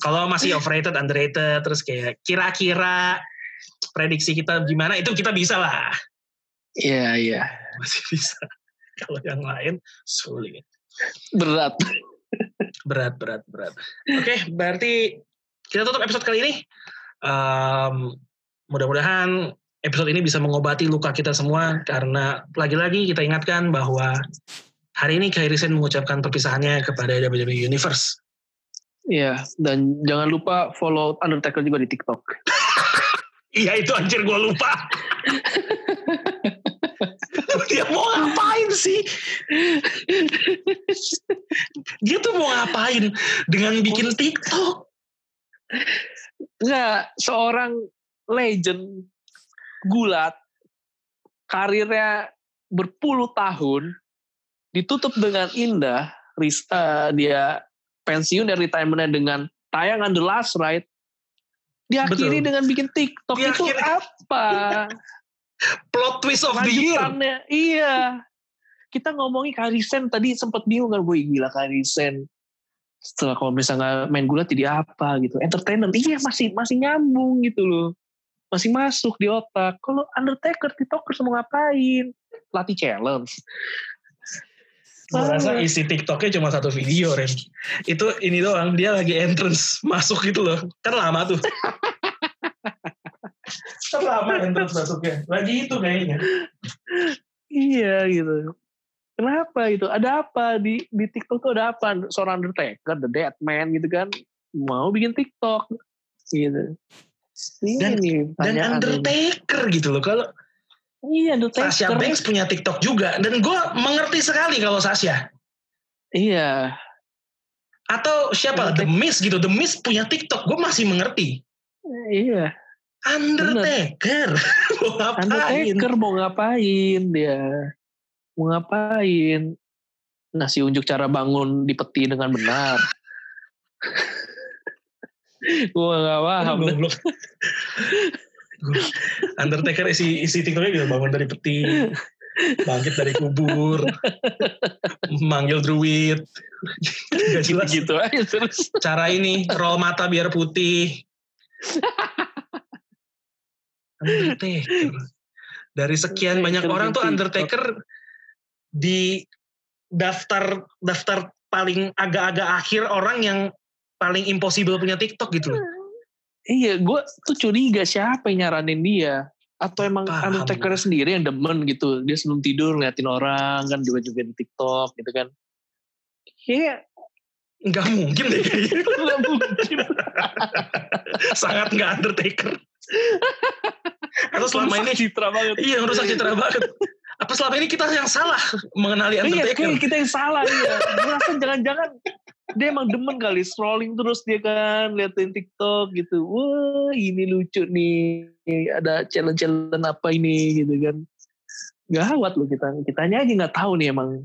Kalau masih overrated, underrated, terus kayak kira-kira prediksi kita gimana, itu kita bisa lah. Iya, iya. Masih bisa. Kalau yang lain, sulit. Berat. Berat, berat, berat. Oke, berarti kita tutup episode kali ini. Em, mudah-mudahan episode ini bisa mengobati luka kita semua karena lagi-lagi kita ingatkan bahwa hari ini Kairi Sen mengucapkan perpisahannya kepada WWE Universe. Iya, dan jangan lupa follow Undertaker juga di TikTok. Iya itu anjir gue lupa. Dia mau ngapain sih? Dia tuh mau ngapain dengan bikin TikTok? Enggak, seorang legend gulat karirnya berpuluh tahun ditutup dengan indah ris- eh, dia pensiun dari retirementnya dengan tayangan The Last Ride diakhiri Betul. dengan bikin TikTok itu Diakhiri. apa? Plot twist of the year. iya. Kita ngomongin Karisen tadi sempat bingung kan boy gila Karisen setelah kalau misalnya main gulat jadi apa gitu. Entertainer iya masih masih nyambung gitu loh. Masih masuk di otak. Kalau Undertaker TikToker mau ngapain? Latih challenge Gue rasa isi TikToknya cuma satu video, Ren. Itu ini doang, dia lagi entrance masuk gitu loh. Kan lama tuh. kan lama entrance masuknya. Lagi itu kayaknya. iya gitu kenapa gitu ada apa di di TikTok tuh ada apa seorang Undertaker The Dead Man gitu kan mau bikin TikTok gitu ini Dan- nih Dan pertanyaan ini. Undertaker gitu loh. Kalau Iya, Undertaker. Sasha Banks punya TikTok juga dan gue mengerti sekali kalau Sasha. Iya. Atau siapa? The Miz gitu. The Miz punya TikTok. Gue masih mengerti. Iya. Undertaker. mau ngapain? Undertaker mau ngapain dia? Mau ngapain? Ngasih unjuk cara bangun di peti dengan benar. gue gak paham. Undertaker isi isi TikToknya gitu bangun dari peti, bangkit dari kubur, manggil druid, gak jelas. Gitu aja terus. Cara ini roll mata biar putih. Undertaker. Dari sekian banyak orang tuh di Undertaker di daftar daftar paling agak-agak akhir orang yang paling impossible punya TikTok gitu loh. Iya, gue tuh curiga siapa yang nyaranin dia. Atau emang. Undertaker sendiri yang demen gitu. Dia sebelum tidur ngeliatin orang kan juga juga di TikTok gitu kan. Kayak Nggak mungkin deh kayaknya. nggak mungkin. Sangat nggak Undertaker. Atau selama ini citra banget. iya ngerusak citra banget. Apa selama ini kita yang salah mengenali Iya, Undertaker? kayak kita yang salah ya. Gue rasa jangan-jangan dia emang demen kali scrolling terus dia kan liatin TikTok gitu. Wah ini lucu nih. Ada challenge-challenge apa ini gitu kan. Gawat loh kita. Kitanya aja nggak tahu nih emang.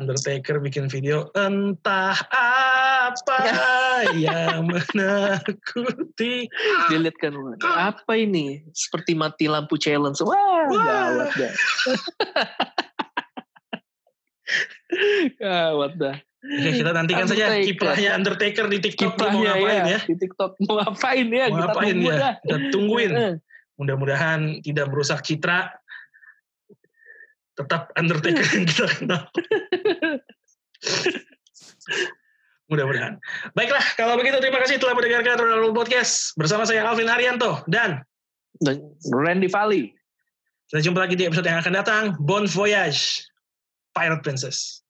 Undertaker bikin video entah apa yang menakuti. Dia lihat kan apa ini? Seperti mati lampu challenge. Wah, Wah. gawat dah. gawat dah. Oke, kita nantikan saja kiprahnya Undertaker di TikTok dia mau Kiprahnya ngapain ya. Di TikTok mau ngapain ya? Mau kita ngapain tunggu ya? dah. Kita tungguin. Mudah-mudahan tidak merusak citra. Tetap Undertaker yang kita kenal. Mudah-mudahan. Baiklah, kalau begitu terima kasih telah mendengarkan Royal Rumble Podcast bersama saya Alvin Arianto dan Dan Randy Valley. kita jumpa lagi di episode yang akan datang. Bon Voyage, Pirate Princess.